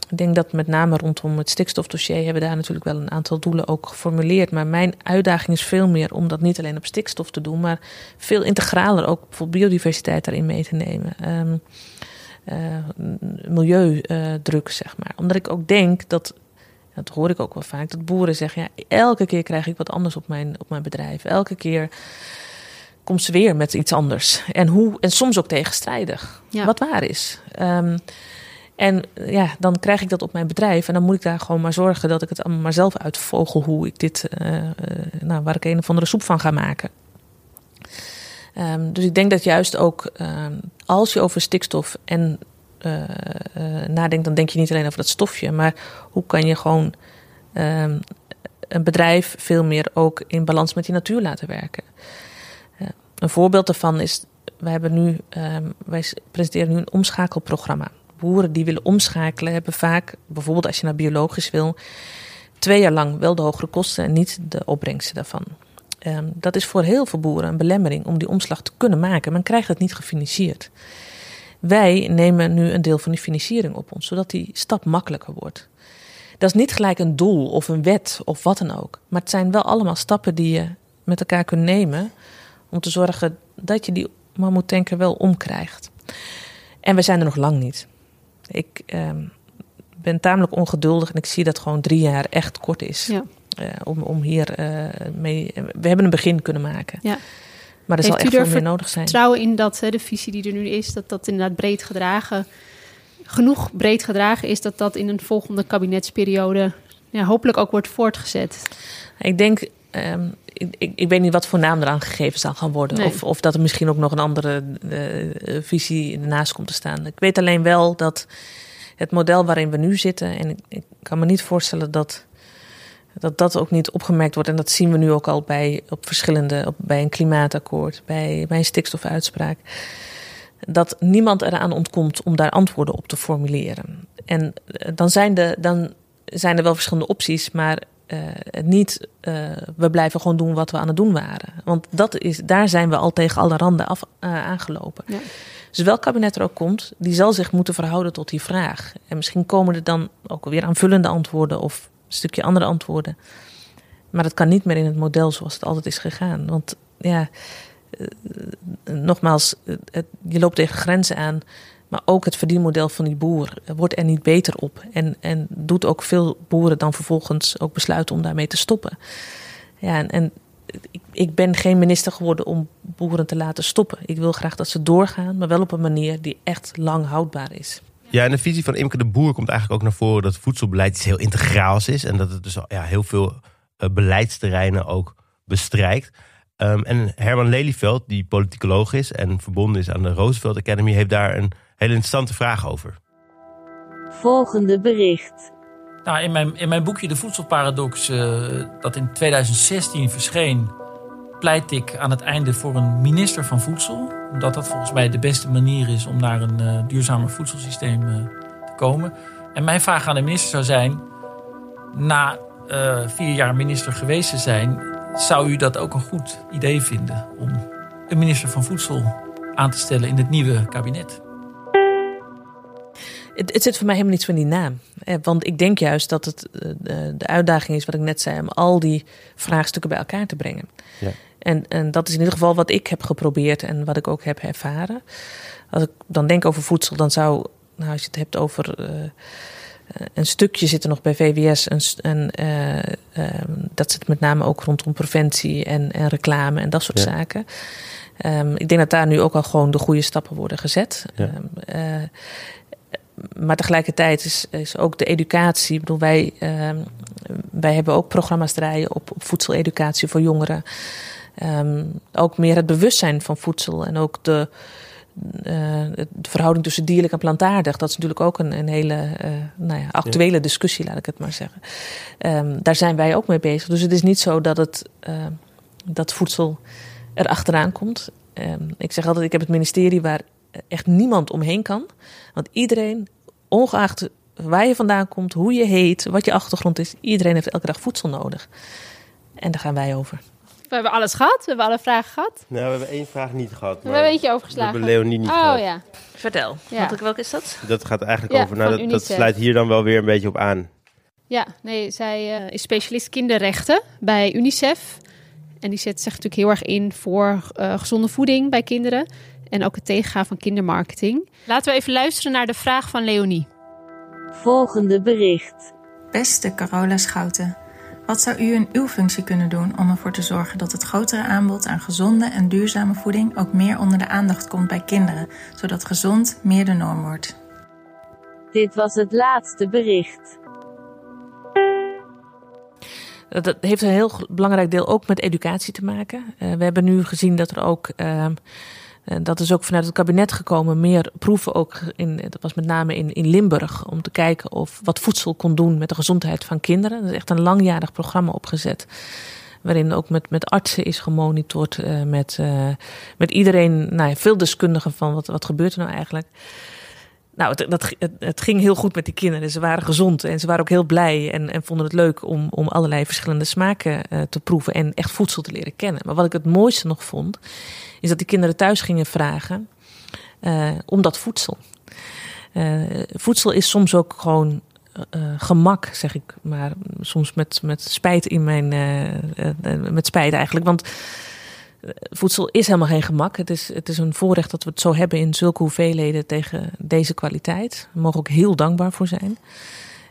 Ik denk dat met name rondom het stikstofdossier hebben we daar natuurlijk wel een aantal doelen ook geformuleerd. Maar mijn uitdaging is veel meer om dat niet alleen op stikstof te doen, maar veel integraler ook voor biodiversiteit daarin mee te nemen. Um, uh, milieudruk, zeg maar. Omdat ik ook denk dat, dat hoor ik ook wel vaak, dat boeren zeggen: ja, elke keer krijg ik wat anders op mijn, op mijn bedrijf. Elke keer komt ze weer met iets anders. En, hoe, en soms ook tegenstrijdig. Ja. Wat waar is. Um, en ja, dan krijg ik dat op mijn bedrijf. En dan moet ik daar gewoon maar zorgen dat ik het allemaal maar zelf uitvogel hoe ik dit, uh, uh, nou, waar ik een of andere soep van ga maken. Um, dus ik denk dat juist ook um, als je over stikstof en nadenkt, dan denk je niet alleen over dat stofje, maar hoe kan je gewoon um, een bedrijf veel meer ook in balans met die natuur laten werken. een voorbeeld daarvan is, wij, hebben nu, wij presenteren nu een omschakelprogramma boeren die willen omschakelen hebben vaak, bijvoorbeeld als je naar biologisch wil, twee jaar lang wel de hogere kosten en niet de opbrengsten daarvan. Um, dat is voor heel veel boeren een belemmering om die omslag te kunnen maken. Men krijgt het niet gefinancierd. Wij nemen nu een deel van die financiering op ons, zodat die stap makkelijker wordt. Dat is niet gelijk een doel of een wet of wat dan ook. Maar het zijn wel allemaal stappen die je met elkaar kunt nemen om te zorgen dat je die denken wel omkrijgt. En we zijn er nog lang niet. Ik uh, ben tamelijk ongeduldig en ik zie dat gewoon drie jaar echt kort is. Ja. Uh, om, om hier uh, mee. We hebben een begin kunnen maken. Ja. Maar er Heeft zal echt veel meer nodig zijn. Vertrouwen in dat de visie die er nu is, dat dat inderdaad breed gedragen, genoeg breed gedragen is, dat dat in een volgende kabinetsperiode ja, hopelijk ook wordt voortgezet. Ik denk Um, ik, ik, weet niet wat voor naam eraan gegeven zal gaan worden. Of, of dat er misschien ook nog een andere uh, visie ernaast komt te staan. Ik weet alleen wel dat het model waarin we nu zitten. En ik, ik, kan me niet voorstellen dat, dat dat ook niet opgemerkt wordt. En dat zien we nu ook al bij, op verschillende, op, bij een klimaatakkoord, bij, bij een stikstofuitspraak. Dat niemand eraan ontkomt om daar antwoorden op te formuleren. En eh, dan zijn, de, dan zijn er wel verschillende opties, maar uh, niet, uh, we blijven gewoon doen wat we aan het doen waren. Want dat is, daar zijn we al tegen alle randen af, uh, aangelopen. Ja. Dus welk kabinet er ook komt, die zal zich moeten verhouden tot die vraag. En misschien komen er dan ook weer aanvullende antwoorden of een stukje andere antwoorden. Maar dat kan niet meer in het model zoals het altijd is gegaan. Want ja, nogmaals, het, je loopt tegen grenzen aan. Maar ook het verdienmodel van die boer wordt er niet beter op. En, en doet ook veel boeren dan vervolgens ook besluiten om daarmee te stoppen. Ja, en, en ik, ik ben geen minister geworden om boeren te laten stoppen. Ik wil graag dat ze doorgaan, maar wel op een manier die echt lang houdbaar is. Ja, en de visie van Imke de Boer komt eigenlijk ook naar voren dat voedselbeleid iets heel integraals is. En dat het dus ja, heel veel uh, beleidsterreinen ook bestrijkt. Um, en Herman Lelyveld, die politicoloog is en verbonden is aan de Roosevelt Academy, heeft daar een hele interessante vraag over. Volgende bericht. Nou, in, mijn, in mijn boekje De Voedselparadox, uh, dat in 2016 verscheen, pleit ik aan het einde voor een minister van Voedsel. Omdat dat volgens mij de beste manier is om naar een uh, duurzamer voedselsysteem uh, te komen. En mijn vraag aan de minister zou zijn: na vier jaar minister geweest te zijn, zou u dat ook een goed idee vinden om een minister van Voedsel aan te stellen in het nieuwe kabinet? Het, het, zit voor mij helemaal niets van die naam. Want ik denk juist dat het eh, de uitdaging is, wat ik net zei, om al die vraagstukken bij elkaar te brengen. Ja. En, en dat is in ieder geval wat ik heb geprobeerd en wat ik ook heb ervaren. Als ik dan denk over voedsel, dan zou, nou, als je het hebt over. Uh, een stukje zit er nog bij VWS. En, en uh, uh, dat zit met name ook rondom preventie en, en reclame en dat soort ja. zaken. Um, ik denk dat daar nu ook al gewoon de goede stappen worden gezet. Ja. Um, maar tegelijkertijd is, is ook de educatie. Ik bedoel, wij, uh, wij hebben ook programma's draaien op, op voedseleducatie voor jongeren. Um, ook meer het bewustzijn van voedsel en ook de, uh, de verhouding tussen dierlijk en plantaardig. Dat is natuurlijk ook een, een hele uh, nou ja, actuele ja. discussie, laat ik het maar zeggen. Um, daar zijn wij ook mee bezig. Dus het is niet zo dat, het, uh, dat voedsel er achteraan komt. Ik zeg altijd, ik heb het ministerie waar echt niemand omheen kan. Want iedereen, ongeacht waar je vandaan komt, hoe je heet, wat je achtergrond is, iedereen heeft elke dag voedsel nodig. En daar gaan wij over. We hebben alles gehad. We hebben alle vragen gehad. Nou, we hebben één vraag niet gehad. We hebben eentje overgeslagen. We hebben Leonie niet oh, gehad. ja. Vertel, Ja. Wat, welke is dat? Dat gaat eigenlijk Ja, over. Nou, dat, dat sluit hier dan wel weer een beetje op aan. Ja, nee, zij eh, is specialist kinderrechten bij UNICEF. En die zet zich natuurlijk heel erg in voor eh, gezonde voeding bij kinderen. En ook het tegengaan van kindermarketing. Laten we even luisteren naar de vraag van Leonie. Volgende bericht. Beste Carola Schouten, wat zou u in uw functie kunnen doen om ervoor te zorgen dat het grotere aanbod aan gezonde en duurzame voeding ook meer onder de aandacht komt bij kinderen, zodat gezond meer de norm wordt? Dit was het laatste bericht. Dat, dat heeft een heel belangrijk deel ook met educatie te maken. Eh, we hebben nu gezien dat er ook, ehm, eh, dat is ook vanuit het kabinet gekomen, meer proeven ook in, dat was met name in, in Limburg, om te kijken of wat voedsel kon doen met de gezondheid van kinderen. Er is echt een langjarig programma opgezet. Waarin ook met, met artsen is gemonitord, eh, met, eh, met iedereen, nou ja, veel deskundigen van wat, wat gebeurt er nou eigenlijk. Nou, het, dat, het, ging heel goed met die kinderen. Ze waren gezond en ze waren ook heel blij en, en vonden het leuk om, om allerlei verschillende smaken te proeven en echt voedsel te leren kennen. Maar wat ik het mooiste nog vond, is dat die kinderen thuis gingen vragen eh, om dat voedsel. Eh, voedsel is soms ook gewoon eh, gemak, zeg ik, maar soms met, met spijt in mijn, met spijt eigenlijk, want voedsel is helemaal geen gemak. Het is, het is een voorrecht dat we het zo hebben in zulke hoeveelheden tegen deze kwaliteit. We mogen ook heel dankbaar voor zijn.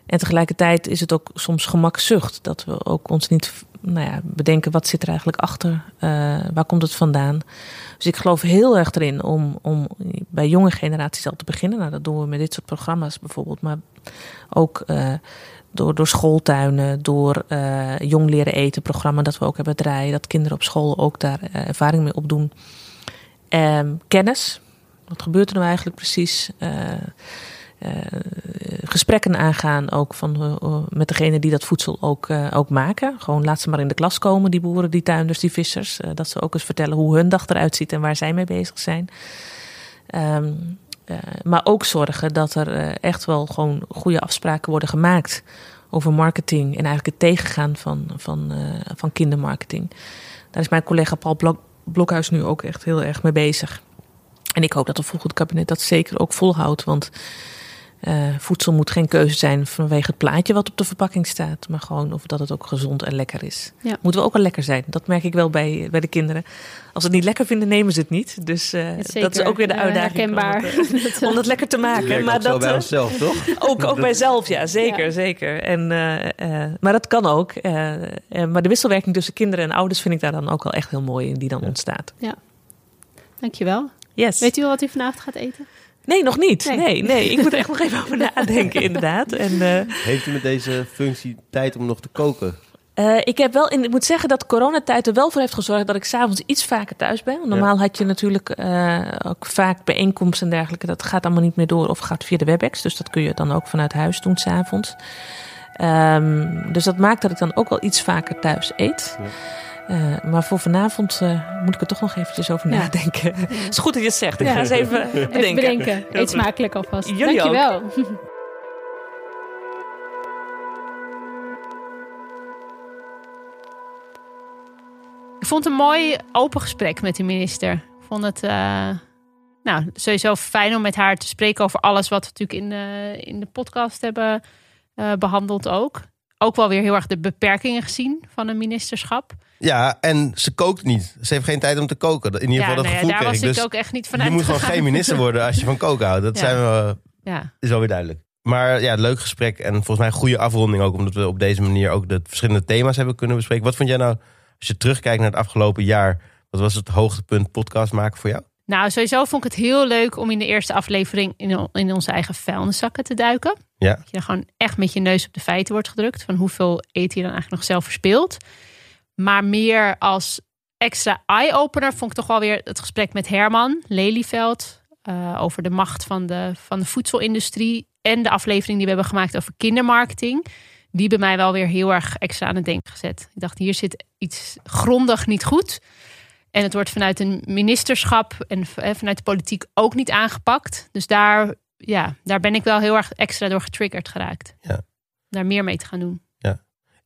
En tegelijkertijd is het ook soms gemakzucht. Dat we ook ons niet nou ja, bedenken wat zit er eigenlijk achter. eh, waar komt het vandaan? Dus ik geloof heel erg erin om, om bij jonge generaties al te beginnen. Nou, dat doen we met dit soort programma's bijvoorbeeld. Maar ook eh, door, door schooltuinen, door eh, jong leren eten programma dat we ook hebben draaien. Dat kinderen op school ook daar ervaring mee opdoen. Ehm, kennis. Wat gebeurt er nou eigenlijk precies? Eh, gesprekken aangaan ook van, eh, eh, met degene die dat voedsel ook, ook maken. Gewoon laat ze maar in de klas komen, die boeren, die tuinders, die vissers. Dat ze ook eens vertellen hoe hun dag eruit ziet en waar zij mee bezig zijn. Ehm, eh, maar ook zorgen dat er echt wel gewoon goede afspraken worden gemaakt over marketing en eigenlijk het tegengaan van, van, van kindermarketing. Daar is mijn collega Paul Blok, Blokhuis nu ook echt heel erg mee bezig. En ik hoop dat het volgende kabinet dat zeker ook volhoudt. Want eh, voedsel moet geen keuze zijn vanwege het plaatje wat op de verpakking staat. Maar gewoon of dat het ook gezond en lekker is. Ja. Moet wel ook wel lekker zijn. Dat merk ik wel bij, bij de kinderen. Als ze het niet lekker vinden, nemen ze het niet. Dus eh, Zeker. dat is ook weer de Eh, uitdaging. om herkenbaar. het, om het lekker te maken. Maar dat, bij onszelf, toch? ook, ook bij zelf, ja, zeker, Ja. zeker. En, eh, eh, maar dat kan ook. Maar de wisselwerking tussen kinderen en ouders vind ik daar dan ook wel echt heel mooi in die dan ontstaat. Dankjewel. Yes. Weet u al wat u vanavond gaat eten? Nee, nog niet. Nee. Nee, nee, ik moet er echt nog even over nadenken, inderdaad. En, eh, Heeft u met deze functie tijd om nog te koken? eh, ik heb wel, in, ik moet zeggen dat coronatijd er wel voor heeft gezorgd dat ik s'avonds iets vaker thuis ben. Normaal had je natuurlijk eh, ook vaak bijeenkomsten en dergelijke. Dat gaat allemaal niet meer door of gaat via de WebEx. Dus dat kun je dan ook vanuit huis doen s'avonds. Ehm dus dat maakt dat ik dan ook wel iets vaker thuis eet. Eh, maar voor vanavond eh, moet ik er toch nog eventjes over Ja. nadenken. Het is goed dat je het zegt. Ik Ja. ga eens even bedenken. Even bedenken. Eet smakelijk alvast. Jullie ook. Dankjewel. Ik vond het een mooi open gesprek met de minister. Ik vond het eh, nou, sowieso fijn om met haar te spreken over alles wat we natuurlijk in de, in de podcast hebben eh, behandeld ook. Ook wel weer heel erg de beperkingen gezien van een ministerschap. Ja, en ze kookt niet. Ze heeft geen tijd om te koken. In ieder geval dat nou ja, gevoel daar kreeg was ik. Dus ook echt niet van je moet gewoon geen minister worden als je van koken houdt. Dat Ja. zijn we, Ja. is alweer duidelijk. Maar ja, leuk gesprek en volgens mij een goede afronding ook. Omdat we op deze manier ook de verschillende thema's hebben kunnen bespreken. Wat vond jij nou, als je terugkijkt naar het afgelopen jaar... wat was het hoogtepunt podcast maken voor jou? Nou, sowieso vond ik het heel leuk om in de eerste aflevering in, in onze eigen vuilniszakken te duiken. Ja. Dat je dan gewoon echt met je neus op de feiten wordt gedrukt. Van hoeveel eten je dan eigenlijk nog zelf verspeelt. Maar meer als extra eye-opener vond ik toch wel weer het gesprek met Herman Lelyveld. eh, over de macht van de, van de voedselindustrie. En de aflevering die we hebben gemaakt over kindermarketing. Die bij mij wel weer heel erg extra aan het denken gezet. Ik dacht, hier zit iets grondig niet goed. En het wordt vanuit een ministerschap en eh, vanuit de politiek ook niet aangepakt. Dus daar, ja, daar ben ik wel heel erg extra door getriggerd geraakt. Ja. Daar meer mee te gaan doen.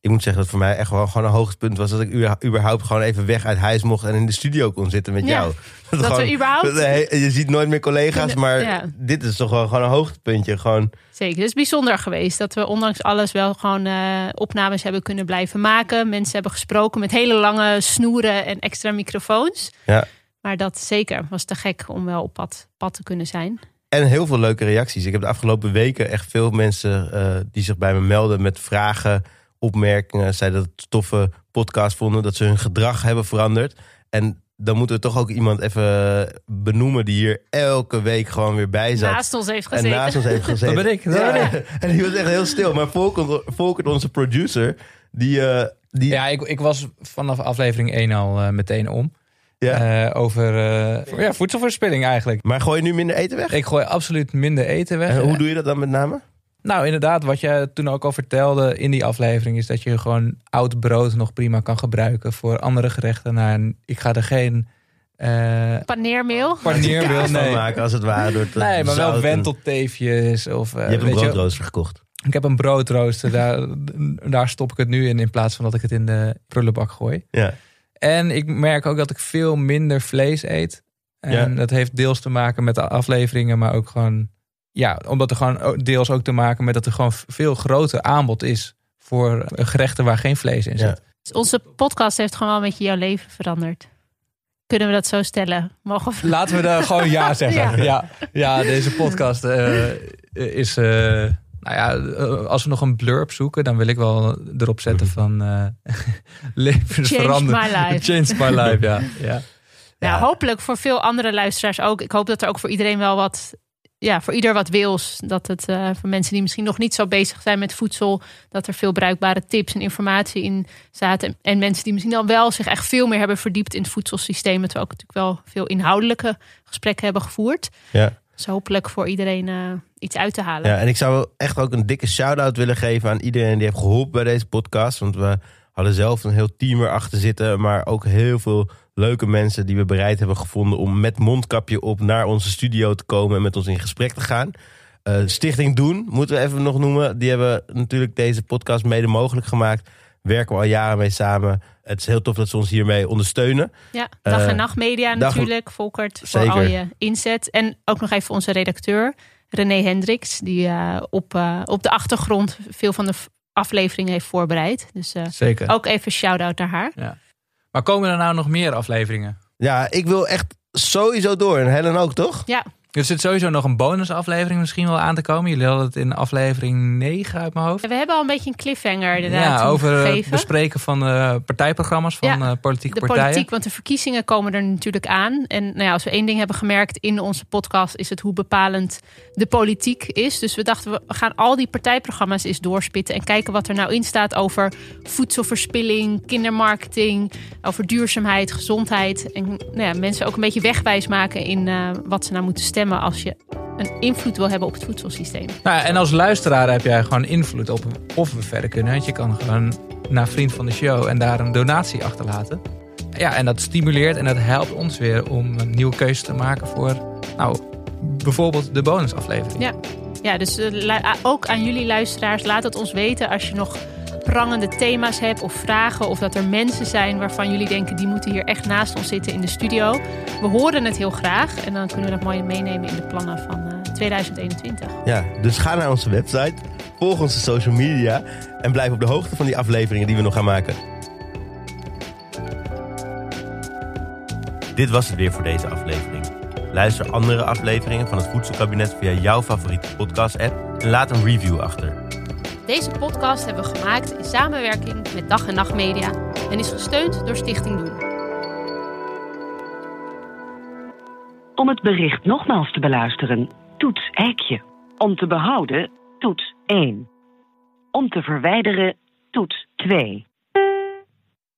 Ik moet zeggen dat voor mij echt wel gewoon een hoogtepunt was... dat ik überhaupt gewoon even weg uit huis mocht... en in de studio kon zitten met Ja, jou. dat we gewoon- überhaupt- je ziet nooit meer collega's, maar ja. dit is toch wel gewoon een hoogtepuntje. Gewoon, Zeker. Het is bijzonder geweest dat we ondanks alles wel gewoon eh, opnames hebben kunnen blijven maken. Mensen hebben gesproken met hele lange snoeren en extra microfoons. ja. Maar dat zeker was te gek om wel op pad, pad te kunnen zijn. En heel veel leuke reacties. Ik heb de afgelopen weken echt veel mensen eh, die zich bij me melden met vragen, opmerkingen. Zeiden dat het een toffe podcast vonden, dat ze hun gedrag hebben veranderd. En dan moeten we toch ook iemand even benoemen die hier elke week gewoon weer bij zat. Naast ons heeft En gezeten. naast ons heeft gezeten. Dat ben ik, dat Ja, ben ik. En die was echt heel stil. Maar Volkert, Volkert onze producer, die... eh, die Ja, ik, ik was vanaf aflevering 1 al eh, meteen om. Ja. Eh, over eh, ja, voedselverspilling eigenlijk. Maar gooi je nu minder eten weg? Ik gooi absoluut minder eten weg. en hoe doe je dat dan met name? Nou, inderdaad, wat je toen ook al vertelde in die aflevering... is dat je gewoon oud brood nog prima kan gebruiken voor andere gerechten. Nou, ik ga er geen eh Paneermeel. paneermeel, nee. maken als het ware. Door te Nee, maar wel wentelteefjes. Of, eh, Je hebt een weet je- broodrooster gekocht. Ik heb een broodrooster, daar, daar stop ik het nu in... in plaats van dat ik het in de prullenbak gooi. Ja. En ik merk ook dat ik veel minder vlees eet. En Ja. dat heeft deels te maken met de afleveringen, maar ook gewoon... Ja, omdat er gewoon deels ook te maken met dat er gewoon veel groter aanbod is... voor gerechten waar geen vlees in zit. Dus onze podcast heeft gewoon wel een beetje jouw leven veranderd. Kunnen we dat zo stellen? Mogen we... Laten we daar gewoon ja zeggen. Ja. Ja, ja. deze podcast eh, is... eh, nou ja, eh, als we nog een blurb zoeken, dan wil ik wel erop zetten van eh levensverandering. Change my life. Change my life, ja. ja. Nou, hopelijk voor veel andere luisteraars ook. Ik hoop dat er ook voor iedereen wel wat, ja, voor ieder wat wils. Dat het eh, voor mensen die misschien nog niet zo bezig zijn met voedsel, dat er veel bruikbare tips en informatie in zaten. En, en mensen die misschien dan wel zich echt veel meer hebben verdiept in het voedselsysteem. Dat we ook natuurlijk wel veel inhoudelijke gesprekken hebben gevoerd. Ja. Dus hopelijk voor iedereen eh, iets uit te halen. Ja, en ik zou echt ook een dikke shout-out willen geven aan iedereen die heeft geholpen bij deze podcast. Want we hadden zelf een heel team erachter zitten, maar ook heel veel leuke mensen die we bereid hebben gevonden om met mondkapje op naar onze studio te komen en met ons in gesprek te gaan. Eh, Stichting Doen, moeten we even nog noemen. Die hebben natuurlijk deze podcast mede mogelijk gemaakt. Werken we al jaren mee samen. Het is heel tof dat ze ons hiermee ondersteunen. Ja, dag Eh, en nacht media natuurlijk, Volkert, voor Zeker. al je inzet. En ook nog even onze redacteur, René Hendricks, die eh, op, eh, op de achtergrond veel van de afleveringen heeft voorbereid. Dus eh, Zeker. ook even shout-out naar haar. Ja. Maar komen er nou nog meer afleveringen? Ja, ik wil echt sowieso door. En Helen ook, toch? Ja, Er zit sowieso nog een bonusaflevering misschien wel aan te komen. Jullie hadden het in aflevering 9 uit mijn hoofd. we hebben al een beetje een cliffhanger inderdaad Ja, over het bespreken van partijprogramma's van Ja, eh, politieke de partijen. politiek, want de verkiezingen komen er natuurlijk aan. En nou ja, als we één ding hebben gemerkt in onze podcast, is het hoe bepalend de politiek is. Dus we dachten, we gaan al die partijprogramma's eens doorspitten en kijken wat er nou in staat over voedselverspilling, kindermarketing, over duurzaamheid, gezondheid. En nou ja, mensen ook een beetje wegwijs maken in eh, wat ze nou moeten stemmen als je een invloed wil hebben op het voedselsysteem. Nou, en als luisteraar heb jij gewoon invloed op of we verder kunnen. Want je kan gewoon naar vriend van de show en daar een donatie achterlaten. Ja, en dat stimuleert en dat helpt ons weer om een nieuwe keuze te maken voor, nou, bijvoorbeeld de bonusaflevering. Ja, ja dus eh, ook aan jullie luisteraars, laat het ons weten als je nog prangende thema's hebt of vragen. Of dat er mensen zijn waarvan jullie denken die moeten hier echt naast ons zitten in de studio. We horen het heel graag en dan kunnen we dat mooi meenemen in de plannen van eh, 2021. Ja, dus ga naar onze website, volg onze social media en blijf op de hoogte van die afleveringen die we nog gaan maken. Dit was het weer voor deze aflevering. Luister andere afleveringen van het Voedselkabinet via jouw favoriete podcast-app en laat een review achter. Deze podcast hebben we gemaakt in samenwerking met Dag en Nacht Media en is gesteund door Stichting Doen. Om het bericht nogmaals te beluisteren, toets hekje. Om te behouden, toets 1. Om te verwijderen, toets 2.